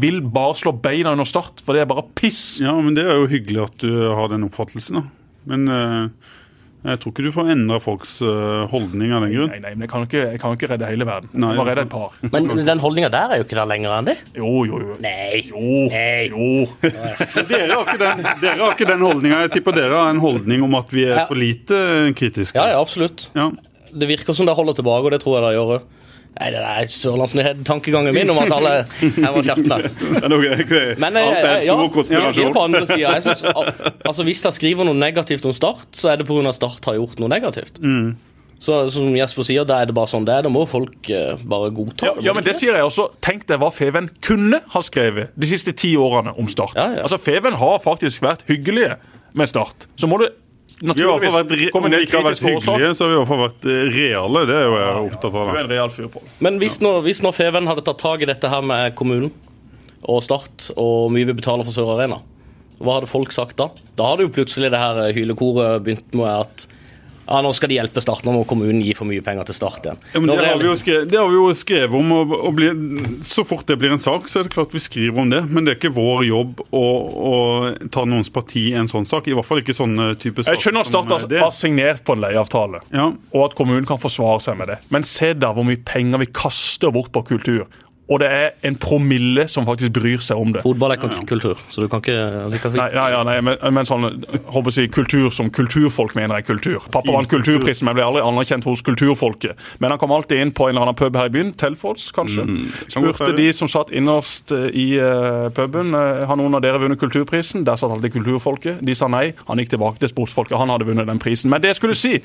vil bare slå beina under Start, for det er bare piss. Ja, men det er jo hyggelig at du har den oppfattelsen, da. Men eh, jeg tror ikke du får endra folks eh, holdning av den grunn. Nei, nei, men jeg kan ikke, jeg kan ikke redde hele verden. Nei. Jeg bare redde et par. Men den holdninga der er jo ikke der lenger enn det. Jo, jo, jo. Nei. Jo, Nei. jo. Dere har ikke den, dere har ikke den holdninga. Jeg tipper dere har en holdning om at vi er for lite kritiske. Ja, ja, absolutt. Ja. Det virker som det holder tilbake, og det tror jeg det gjør òg. Nei, det er sørlandsnyhet-tankegangen min om at alle her var kjertene. Er Men Alt er en ja, jeg på andre. Jeg al- altså, hvis jeg skriver noe negativt om Start, så er det pga. Start har gjort noe negativt. Mm. Så som Jesper sier, da er det bare sånn det er. Da må folk eh, bare godta Ja, det. ja, men det sier jeg også. Tenk deg hva Feven kunne ha skrevet de siste ti årene om Start. Ja, ja. Altså, Feven har faktisk vært hyggelige med Start. Så må det Fall vært, re- komme vi ikke har vært hyggelige, så har vi i hvert fall vært eh, reale. Det er jo jeg opptatt av. Du er en real fyr, Pål. Men hvis nå, hvis nå Feven hadde tatt tak i dette her med kommunen og Start, og mye vi betaler for Sør Arena, hva hadde folk sagt da? Da hadde jo plutselig det her hylekoret begynt med at ja, nå skal de hjelpe Start, nå må kommunen gi for mye penger til Start igjen. Ja, men det, har vi jo skrevet, det har vi jo skrevet om. Og, og bli, så fort det blir en sak, så er det klart vi skriver om det. Men det er ikke vår jobb å, å ta noens parti i en sånn sak. I hvert fall ikke sånne type saker. Jeg skjønner at Start har har signert på en leieavtale, Ja. og at kommunen kan forsvare seg med det. Men se da hvor mye penger vi kaster bort på kultur. Og det er en promille som faktisk bryr seg om det. Fotball er ikke kultur, så du kan ikke, du kan Nei, ikke nei, ja, nei men, men sånn håper jeg, å si, kultur som kulturfolk mener er kultur. Pappa vant kulturprisen, men ble aldri anerkjent hos kulturfolket. Men han kom alltid inn på en eller annen pub her i byen, Telfords kanskje. Mm, Spurte de som satt innerst eh, i uh, puben eh, har noen av dere vunnet kulturprisen. Der satt alltid kulturfolket. De sa nei. Han gikk tilbake til sportsfolket. Han hadde vunnet den prisen. Men det jeg skulle si,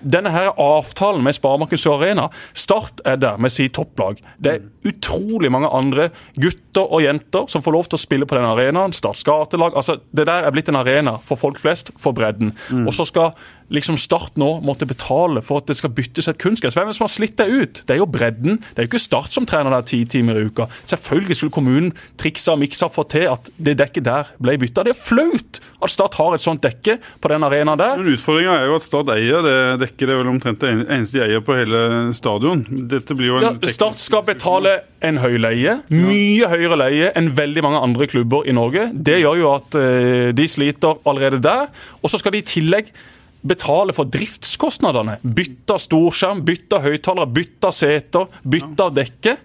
denne her avtalen med Sparebanken Sør Arena Start er der med sitt topplag. Det er utrolig mange andre gutter og jenter som får lov til å spille på den arenaen. Starts gatelag. altså Det der er blitt en arena for folk flest, for bredden. Og så skal liksom Start nå måtte betale for at det skal byttes et kunstgress. Hvem er det som har slitt det ut? Det er jo bredden. Det er jo ikke Start som trener der ti timer i uka. Selvfølgelig skulle kommunen triksa og miksa for til at det dekket der ble bytta. Det er flaut at Start har et sånt dekke på den arenaen der. Men Utfordringa er jo at Start eier det dekket. Det er vel omtrent det eneste de eier på hele stadion. Dette blir jo en Ja, Start skal betale en høy leie. Mye høyere leie enn veldig mange andre klubber i Norge. Det gjør jo at eh, de sliter allerede der. Og så skal de i tillegg betale for driftskostnadene. Bytte storskjerm, bytte høyttalere, bytte seter, bytte dekke.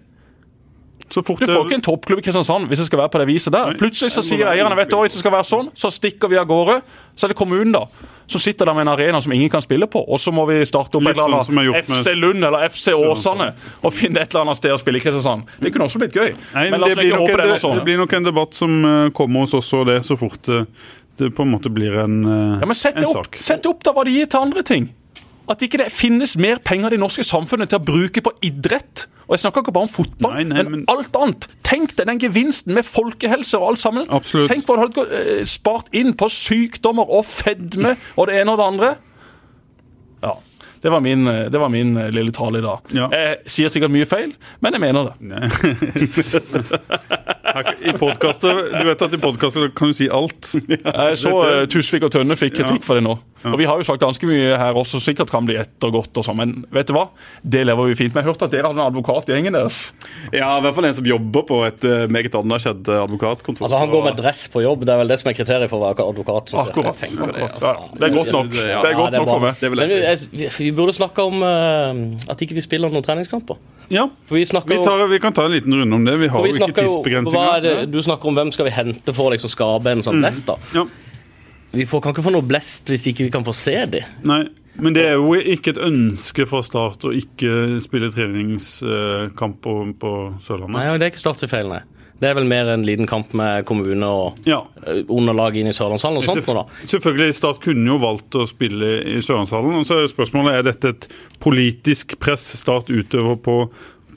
Så fort Du får ikke en toppklubb i Kristiansand hvis det skal være på det viset der. Plutselig så sier eierne vet du hva, hvis det skal være sånn, så stikker vi av gårde. Så er det kommunen da, Så sitter de med en arena som ingen kan spille på. Og så må vi starte opp Litt et eller sånn annet FC Lund eller FC Åsane og finne et eller annet sted å spille i Kristiansand. Det kunne også blitt gøy. Nei, men men det, blir en, det, sånn. det blir nok en debatt som eh, kommer hos oss og det, så fort eh, det på en måte blir en, eh, Ja, men sett en det opp, sak. sett opp da hva de gir til andre ting. At ikke det finnes mer penger i det norske samfunnet til å bruke på idrett. Og jeg snakker ikke bare om fotball, Nei, nei, men, men- alt annet. Tenk deg den gevinsten med folkehelse og alt sammen. Absolutt. Tenk hva du hadde eh, spart inn på sykdommer og fedme og det ene og det andre. Ja. Det var min, eh, det var min lille tale i dag. Ja. Jeg sier sikkert mye feil, men jeg mener det. I podkastet Du vet at i podkaster kan du si alt. Jeg så uh, Tusvik og Tønne fikk kritikk for det nå. Og Vi har jo sagt ganske mye her også, sikkert kan bli ettergått og sånn, men vet du hva? Det lever vi fint med. Jeg hørte at dere hadde en advokat i gjengen deres. Ja, i hvert fall en som jobber på et uh, meget anerkjent eh, advokatkontor. Altså, Han går med dress på jobb, det er vel det som er kriteriet for å være advokat. synes. Akkurat. Det, altså. Ja, det er godt nok. Det er godt nok for meg. Det vil Men jeg si. vi, jeg- vi burde snakke om uh, at ikke vi spiller noen treningskamper. Ja, For vi vi, tar, vi kan ta en liten runde om det. Vi har vi jo ikke er tidsbegrensninger. Det, Du snakker om hvem skal vi hente for å liksom skape en sånn blest. da. Ja. Vi får, kan ikke få noe blest hvis ikke vi kan få se de. Nei, men det er jo ikke et ønske fra Start å ikke spille treningskamp på, på Sørlandet. Nei, det er ikke Start sin feil, nei. Det er vel mer en liten kamp med kommune og Ja. eh, underlag inn i Sørlandshallen og sånt. nå da. Selvfølgelig, Start kunne jo valgt å spille i Sørlandshallen. og så er Spørsmålet er dette et politisk press Start utøver på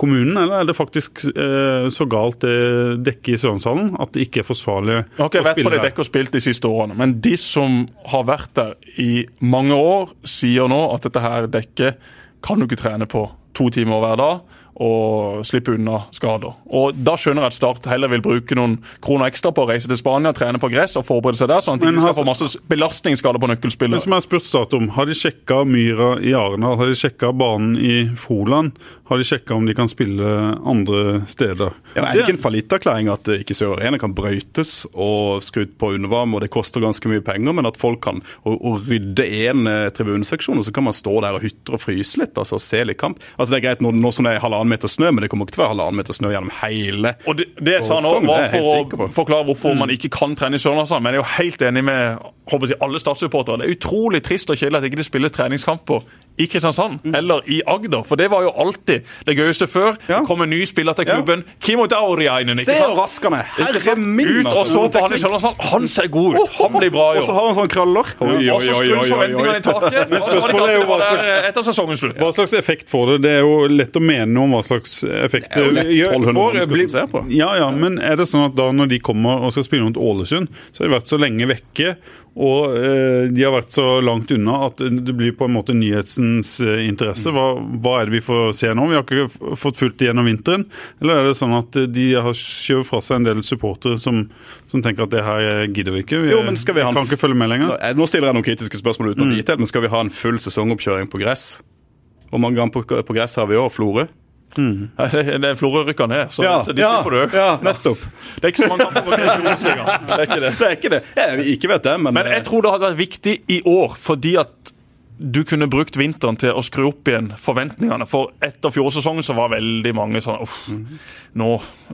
kommunen, eller er det faktisk eh, så galt det dekket i Sørenshallen at det ikke er forsvarlig Jeg har ikke å vært på det dekket og spilt de siste årene, men de som har vært der i mange år, sier nå at dette her dekket kan du ikke trene på to timer hver dag og slippe unna skader. Og Da skjønner jeg at Start heller vil bruke noen kroner ekstra på å reise til Spania, trene på gress og forberede seg der, sånn at de ikke skal få masse belastningsskader på nøkkelspillet. nøkkelspillere. som jeg har spurt Start om, Har de sjekka myra i Arendal? Har de sjekka banen i Froland? Har de sjekka om de kan spille andre steder? Ja, er det ikke en fallitterklæring at eh, ikke Sør Arena kan brøytes og skrudd på undervarme, og det koster ganske mye penger, men at folk kan å, å rydde en eh, tribuneseksjon, og så kan man stå der og hytre og fryse litt altså og se litt kamp? Altså Det er greit nå, nå som det er halvannen meter snø, men det kommer ikke til å være halvannen meter snø gjennom hele Og det, det sa han òg, var for å forklare hvorfor man ikke kan trene i Sørlandshallen. Men jeg er jo helt enig med håper jeg, alle statssupportere. Det er utrolig trist og kjedelig at ikke det spilles treningskamper i Kristiansand eller i Agder. For det var jo alltid det gøyeste før. Ja. Det kom en ny spiller til klubben. Kimo Dauriainen. Se sant? hvor rask han er! Herre min! Ut og altså. så på han i Sørlandshallen. Han ser god ut. Han blir bra i Og så har han sånne krøller. Oi, Og. Men og det spørsmålet er jo det hva slags- etter sesongens slutt. Hva slags effekt får det? Det er jo lett å mene noe om hva slags effekt Det er jo lett gjør- 1200 får. mennesker Blir- som ser på. Ja, ja, men er det sånn at da når de kommer og skal spille mot Ålesund, så har de vært så lenge vekke, Og eh, de har vært så langt unna at det blir på en måte nyhetens eh, interesse. Hva, hva er det vi får se nå? Vi har ikke fått fulgt det gjennom vinteren. Eller er det sånn at eh, de har skjøvet fra seg en del supportere som, som tenker at det her gidder vi ikke? Vi, Jo, vi en- kan ikke følge med lenger. Nå, stiller jeg noen kritiske spørsmål uten Mm. å vite, men skal vi ha en full sesongoppkjøring på gress? Hvor mange ganger på, på gress har vi i år? Florø? Nei, Det, er Florø rykker ned, så, så de slipper du. ja, nettopp. Det er ikke så mange kamper på Obos-ligaen. Det er ikke det. det, er ikke det. Jeg ikke vet det, men, Men jeg tror det hadde vært viktig i år, fordi at du kunne brukt vinteren til å skru opp igjen forventningene. For etter fjorårssesongen så var veldig mange sånn uff, nå,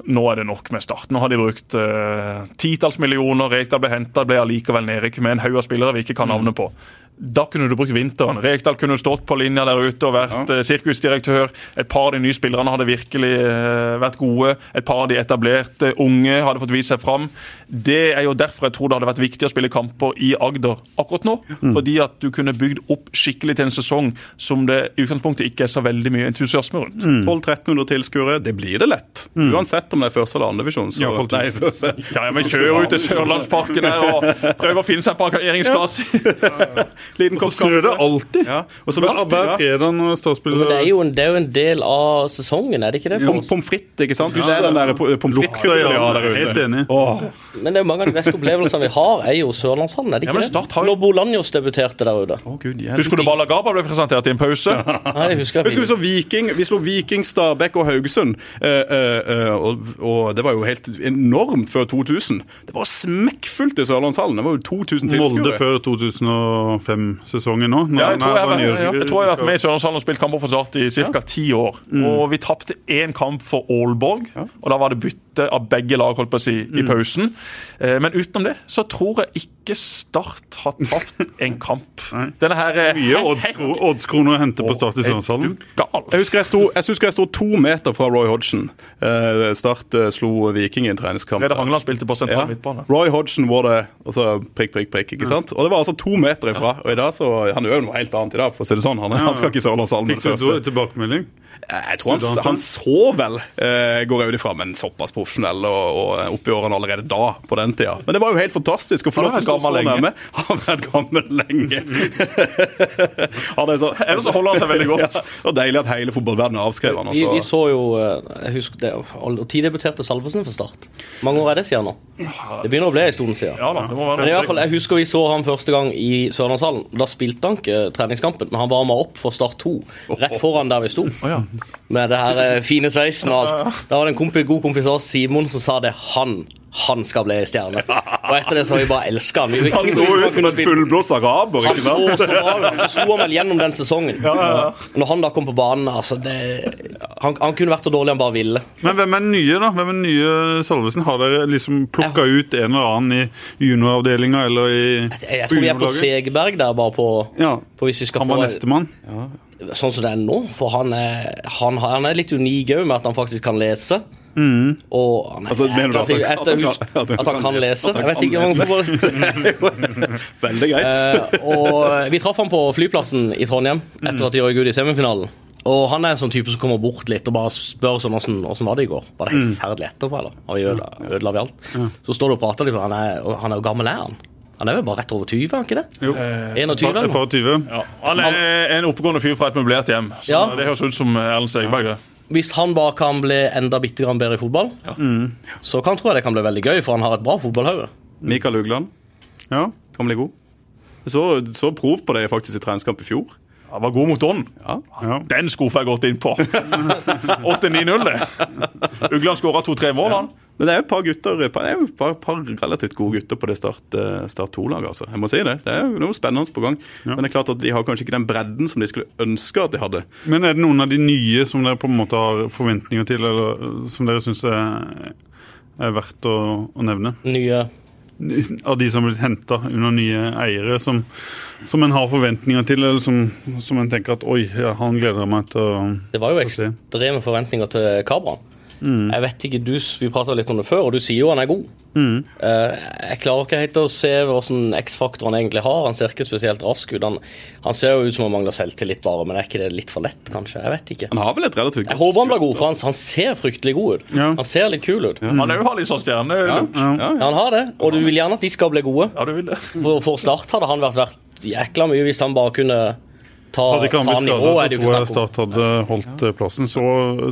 nå er det nok med Start. Nå har de brukt uh, titalls millioner, Rekdal ble henta, ble allikevel nedrykk med en haug av spillere vi ikke kan navnet på. Da kunne du brukt vinteren. Rekdal kunne stått på linja der ute og vært ja. sirkusdirektør. Et par av de nye spillerne hadde virkelig eh, vært gode. Et par av de etablerte unge hadde fått vist seg fram. Det er jo derfor jeg tror det hadde vært viktig å spille kamper i Agder akkurat nå. Fordi at du kunne bygd opp skikkelig til en sesong som det i utgangspunktet ikke er så veldig mye entusiasme rundt. 1200-1300 tilskuere, det blir det lett. Uansett om det er første eller andre divisjon. Ja, folk- Nei, første. Ja, ja, men kjører ut til Sørlandsparken her og prøver å finne seg en parkeringsplass. Liten kopp kaffe. Og så snør det alltid. Ja. Og så hver, hver fredag når Ståspillet det, det, er jo en del av sesongen, er det ikke det? Pom, pommes frites, ikke sant? Ja. Det er den der pommes frites-kulturen ja, ja, der ute. Helt enig. Åh. Men det er jo mange av de beste opplevelsene vi har, er jo Sørlandshallen, er det ikke ja, det? Har... Når Bolanjos debuterte der ute. Oh, Gud, jeg... Husker du Bala Gaba ble presentert i en pause? Nei, jeg husker, jeg husker vi så Viking, vi slo Viking, Stabæk og Haugesund, uh, uh, uh, og, og, det var jo helt enormt før 2000. Det var smekkfullt i Sørlandshallen. Det var jo 2000 tilskuere. Molde før 2005 sesongen nå? ja, jeg, tror jeg, vært, ja. jeg, tror jeg, har vært med i Sørlandshallen og spilt kamper for Start i ca. ti ja. år. Mm. Og vi tapte én kamp for Aalborg, og da var det bytte av begge lag holdt på å si, i mm. pausen. Eh, men utenom det så tror jeg ikke Start har tapt en kamp. Denne her eh, Mye oddskroner odds å hente på Start i Sørlandshallen. Jeg husker jeg, sto, jeg husker jeg sto to meter fra Roy Hodgson. Eh, Start slo Viking i en treningskamp. Reda Hangeland spilte på sentral midtbane. Roy Hodgson var det altså prikk, prikk, prikk. ikke mm. sant? Og det var altså to meter ifra. Og i dag så, Han gjør jo noe helt annet i dag, for å si det sånn. Han, han skal ikke sove med Fikk du første. tilbakemelding? Jeg tror han, han så vel, eh, går jeg ut ifra, men såpass profesjonell og, og oppi årene allerede da, på den tida. Men det var jo helt fantastisk å få lov til å stå så nærme. Han har vært gammel lenge. han er så, Ellers så holder han seg veldig godt. Ja, var deilig at hele fotballverdenen avskrev han. Vi, vi Altså. så jo eh, jeg husker det, og tiddebutterte Salvesen for Start. Mange år er det siden nå? Det begynner å bli en stund siden. Ja da, det må være Men i hvert fall, Jeg husker vi så ham første gang i Sørlandshallen. Da spilte han ikke treningskampen, men han varma opp for Start 2. Rett foran der vi sto. ja. Med det her eh, fine sveisen og alt. Da var det en kompis, god kompis av oss, Simon, som sa det. Han han skal bli stjerne. Og etter det så har vi bare elska han. Han så ut som en fullblåst araber. han så så bra ut. Så slo han vel gjennom den sesongen. Når han da kom på banen altså det, han, han kunne vært så dårlig han bare ville. Men hvem er den nye, da? Hvem er den nye Salvesen? Har dere liksom plukka ut en eller annen i junioravdelinga eller i Jeg, jeg tror vi er på? Segerberg der, bare på, Ja. på hvis vi skal Han var nestemann. Sånn som det er nå. For han er, han, han er litt unik òg, med at han faktisk kan lese. Og han er, Altså, mener du at han- at han kan- etter- at han kan lese? Jeg vet ikke om han Veldig greit. uh, og vi traff han på flyplassen i Trondheim etter at de røyk ut i semifinalen. Og han er en sånn type som kommer bort litt og bare spør sånn åssen var det i går. Var det helt forferdelig etterpå, eller? Har vi ødela, ødela vi alt? Så står du og prater litt med han, er, og han er jo gammel, er han? Han er jo bare rett over 20, er han ikke det? Jo. 21 Et par- eller par og tyve. Ja. Han er en oppegående fyr fra et møblert hjem. Så Ja. Det høres ut som Erlend Segerberg. det. Hvis han bare kan bli enda bitte grann bedre i fotball, så kan tror jeg det kan bli veldig gøy, for han har et bra fotballhode. Mikael Ugland Ja. kan bli god. Jeg Så, så prov på det faktisk i treningskamp i fjor. Han var god mot Don. Ja. ja. Den skuffa jeg godt inn på. 8-9-0, det. Ugland skåra to-tre mål, han. Men det er jo et par gutter, det er jo et par, par relativt gode gutter på det Start, eh, start 2-laget. altså. Jeg må si det. Det er jo noe spennende på gang. Men det er klart at de har kanskje ikke den bredden som de skulle ønske at de hadde. Men er det noen av de nye som dere på en måte har forventninger til, eller som dere syns er, er verdt å, å nevne? Nye Av de som har blitt henta under nye eiere, som, som en har forventninger til, eller som, som en tenker at oi, ja, han gleder meg til å Det var jo ekstreme forventninger til Kabran. Jeg vet ikke, du, Vi prata litt om det før, og du sier jo han er god. Eh, jeg klarer ikke helt å se hvordan X-faktor han egentlig har. Han ser ikke spesielt rask ut. Han, han ser jo ut som han mangler selvtillit, bare, men er ikke det litt for lett, kanskje? Jeg vet ikke. Han har vel et relativt Jeg håper han blir god, for han, han ser fryktelig god ut. Ja. Han ser litt kul ut. Ja. Han har litt sånn stjernelook. Ja. ja. han har det, og du vil gjerne at de skal bli gode. ja, du vil det. For, for Start hadde han vært verdt jækla mye hvis han bare kunne ta, Hadde ikke han blitt skada, så tror jeg. Start hadde holdt eh, plassen. Så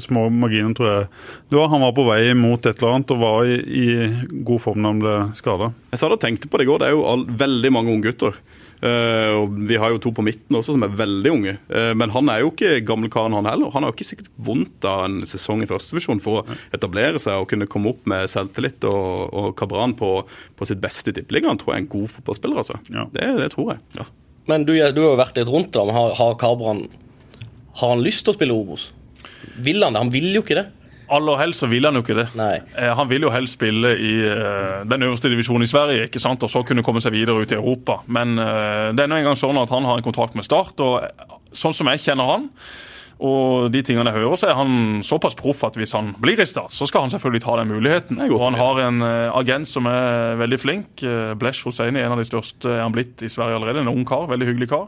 små marginer, tror jeg. Det var, han var på vei mot et eller annet og var i, i god form da han ble skada. Jeg sa det og tenkte på det i går. Det er jo all, veldig mange unggutter. Uh, og vi har jo to på midten også som er veldig unge. Uh, men han er jo ikke gammelkaren, han heller. Han har jo ikke sikkert vondt av en sesong i førstevisjon for å etablere seg og kunne komme opp med selvtillit. Og, og Kabran på, på sitt beste i Tippeligaen tror jeg er en god fotballspiller. altså. Ja. Det, det tror jeg. Ja. Men du, du har jo vært litt rundt da, har, har Karbran Har han lyst til å spille Obos? Vil han det? Han vil jo ikke det. Aller helst så vil han jo ikke det. Nei. Eh, Han vil jo helst spille i eh, den øverste divisjonen i Sverige ikke sant? og så kunne komme seg videre ut i Europa. Men eh, det er nå engang sånn at han har en kontrakt med Start. og Sånn som jeg kjenner han, og de tingene jeg hører, så er han såpass proff at hvis han blir i Start, så skal han selvfølgelig ta den muligheten. Og han har en eh, agent som er veldig flink. eh, Blesh Hosseini, en av de største er han blitt i Sverige allerede. En ung kar, veldig hyggelig kar.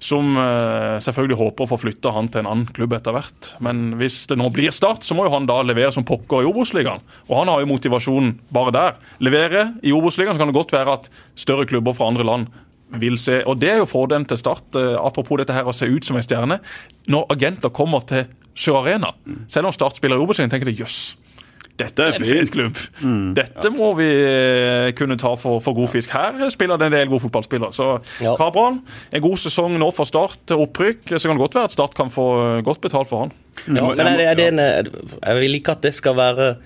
Som eh, selvfølgelig håper å få flytta han til en annen klubb etter hvert. Men hvis det nå blir Start, så må jo han da levere som pokker i Obos-ligaen. Og han har jo motivasjonen bare der. Levere i Obos-ligaen, så kan det godt være at større klubber fra andre land vil se, og Det er jo fordelen til Start, eh, apropos dette her å se ut som en stjerne. Når agenter kommer til Sjø Arena, selv om Start spiller i Obos-ligaen, tenker de jøss. Dette er en fint. klubb. Dette må vi eh, kunne ta for, for god fisk. Her spiller det en del gode fotballspillere. Så Ja. Kabran, en god sesong nå for Start opprykk. Så kan det godt være at Start kan få eh, godt betalt for han. Ja, men er det, er det en, jeg vil ikke at det skal være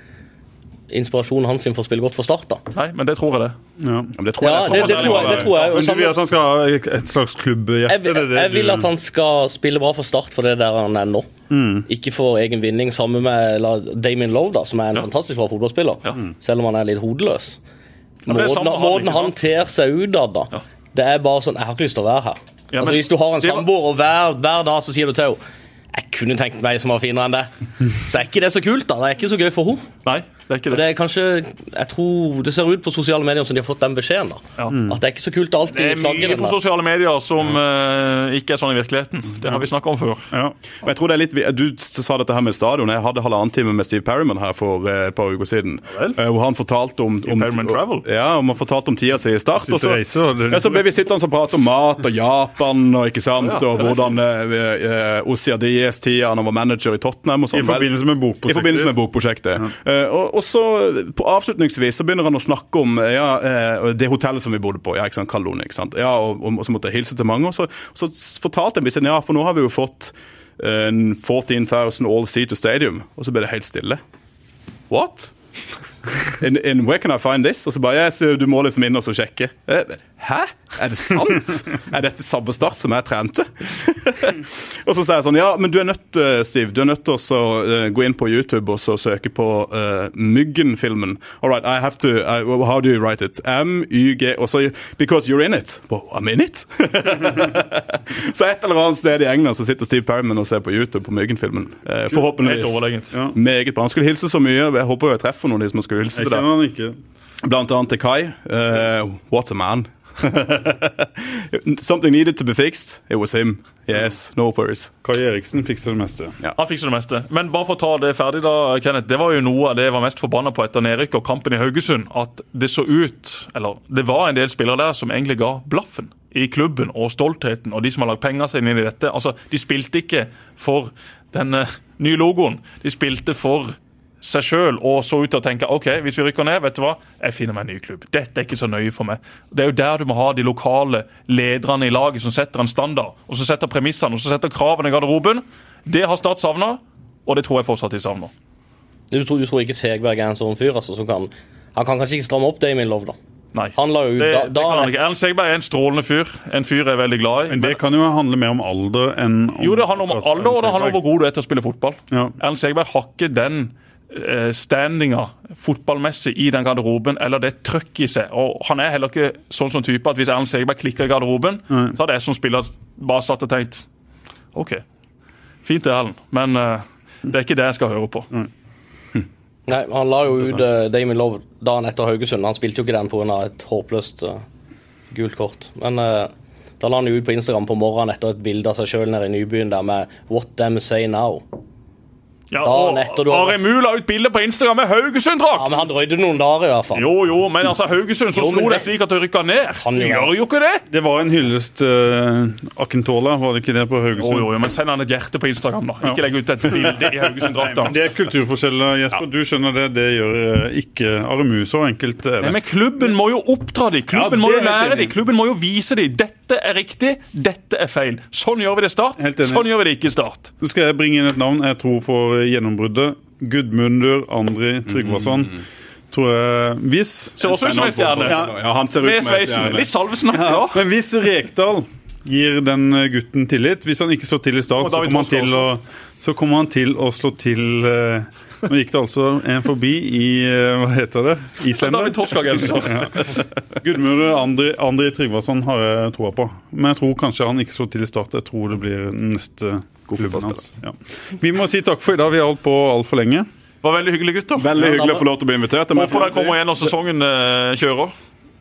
inspirasjonen hans for å spille godt for Start. da. Nei, men det tror jeg det. Ja. Det tror Ja, jeg det, er det, tror jeg, det tror jeg. Men du vil at han skal ha et slags klubbhjerte? jeg, jeg, jeg vil at han skal spille bra for Start for det der han er nå. Ikke for egen vinning, sammen med la, Damien Love, da, som er en fantastisk bra fotballspiller. Selv om han er litt hodeløs. men det Måten, han, måten han ter seg utad, da. Det er bare sånn Jeg har ikke lyst til å være her. Ja, altså, hvis du har en samboer, og hver, hver dag så sier du til henne jeg kunne tenkt meg som var finere enn det. Så er ikke det så kult, da. Det er ikke så gøy for henne. Det er ikke Og det. det er kanskje Jeg tror det ser ut på sosiale medier som de har fått den beskjeden. da Ja. At det er ikke så kult å Det er mye på der. sosiale medier som uh, ikke er sånn i virkeligheten. Det har vi snakka om før. Ja. Men jeg tror det er litt, Du sa dette her med stadion. Jeg hadde halvannen time med Steve Perryman her for uh, et par uker siden. vel. eh, Hvor han fortalte om, om, Perryman Travel? Ja, om han fortalte om tida si i Start. Og så- det- ja, så ble vi sittende og prate om mat og Japan og ikke sant, og hvordan uh, Ossia Diez-tida han var manager i Tottenham. og sånn. I forbindelse med bokprosjektet. I forbindelse med bokprosjektet. Eh, og, og så på Avslutningsvis så begynner han å snakke om eh, ja, eh, det hotellet som vi bodde på. ja, ikke sant, Kalone, ikke sant? Ja, og, og, så måtte jeg hilse til mange. Og så, så fortalte jeg meg, ja, for nå har vi jo fått eh, en 14,000 all seater stadium. Og så ble det helt stille. What? In, in where can I find this? Og så bare, yes, du må liksom inn og sjekke. Hæ? Er det sant? Er dette samme start som jeg trente? og så sier jeg sånn, ja, men du er nødt, eh, Steve, du er nødt til å eh, gå inn på YouTube og så søke på uh, Myggen-filmen. All right, I have to, I, how do you write it? M-Y-G, og så, because you're in it. Well, I'm in it. så et eller annet sted i England så sitter Steve Perryman og ser på YouTube på Myggen-filmen. Uh, forhåpentligvis. Ja. Meget bra. Han skulle hilse så mye. Jeg håper jeg treffer noen av de som skulle hilse til deg. Blant annet til Kai. Uh, what a man. Something needed to be fixed. It was him. Yes, no worries. Kai Eriksen fikser det meste. Ja. Han fikser det meste. Men bare for å ta det ferdig, da, Kenneth. Det var jo noe av det jeg var mest forbanna på etter nedrykk og kampen i Haugesund. At det så ut Eller det var en del spillere der som egentlig ga blaffen i klubben og stoltheten og de som har lagt penger sine inn i dette. Altså, De spilte ikke for den eh, nye logoen. De spilte for seg sjøl og så ut til å tenke ok, hvis vi rykker ned, vet du hva, jeg finner meg en ny klubb. Dette er ikke så nøye for meg. Det er jo der du må ha de lokale lederne i laget som setter en standard, og som setter premissene og som setter kravene i garderoben. Det har Start savna, og det tror jeg fortsatt de savner. Du tror, du tror ikke Segberg er en sånn fyr altså, som kan Han kan kanskje ikke stramme opp det i min lov, da. Nei. Han la jo Det, da, det da, kan han ikke. Erlend Segberg er en strålende fyr. En fyr jeg er veldig glad i. Men det kan jo handle mer om alder enn om Jo, det handler om alder, og det handler om hvor god du er til å spille fotball. Ja. Erlend Segberg har ikke den standinga fotballmessig i den garderoben, eller det trøkket i seg. Og Han er heller ikke sånn som type at hvis Erlend Segerberg klikker i garderoben, så hadde jeg som spiller bare satt og tenkt OK, fint det, Erlend, men uh, det er ikke det jeg skal høre på. Nei, han la jo ut uh, Damien Love dagen etter Haugesund. Han spilte jo ikke den pga. et håpløst uh, gult kort. Men uh, da la han jo ut på Instagram på morgenen etter et bilde av seg sjøl nede i Nybyen der med 'What them say now'. Ja, og Are la ut bilde på Instagram med Haugesund-drakt! Ja, Men han drøyde noen dager, i hvert fall. Jo, jo, men altså Haugesund så slo det det- slik at det rykka ned. Han Det gjør- jo ikke det! Det var en hyllest uh, Akentola, var det ikke det på Haugesund? jo, jo, men Send han et hjerte på Instagram, da. Ikke legg ut et bilde i Haugesund-drakta. Det er kulturforskjeller, Jesper. Du skjønner det. Det gjør eh, ikke Aremu. Så enkelt Nei, men klubben må jo oppdra dem. Klubben Ja, må jo lære dem. Klubben må jo vise dem. Dette er riktig, dette er feil. Sånn gjør vi det i Start. Sånn gjør vi det ikke i Start. Nå skal jeg bringe inn et navn jeg tror får gjennombruddet. Gudmundur Andri Tryggvason. Tror jeg Hvis Ser også ut som en stjerne. Ja, han ser ut som sveisen. stjerne. Litt Salvesen-aktig òg. Men hvis Rekdal gir den gutten tillit Hvis han ikke slår til i start, så kommer han til å, så kommer han til å slå til eh, Nå gikk det altså en forbi i eh, Hva heter det? Islender? ja. Gudmundur Andri, Andri Tryggvason har jeg troa på. Men jeg tror kanskje han ikke slår til i start. Jeg tror det blir neste klubben hans. Ja. Vi må si takk for i dag. Vi har holdt på altfor lenge. Var veldig hyggelig, gutter. Veldig hyggelig å få lov til å bli invitert. det Håper dere kommer igjen når sesongen eh, kjører.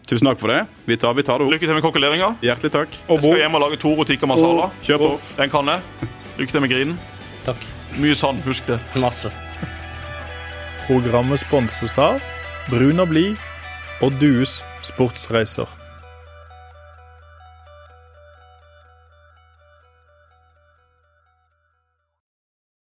Tusen takk for det. Vi tar, vi tar det opp. Lykke til med kokkeleringa. Hjertelig takk. Jeg skal hjem og lage to tikka masala. Kjør på. Den kan jeg. Lykke til med grinen. Takk. Mye sand, husk det. Masse. Programmet sponses av Brun og blid og Dues sportsreiser.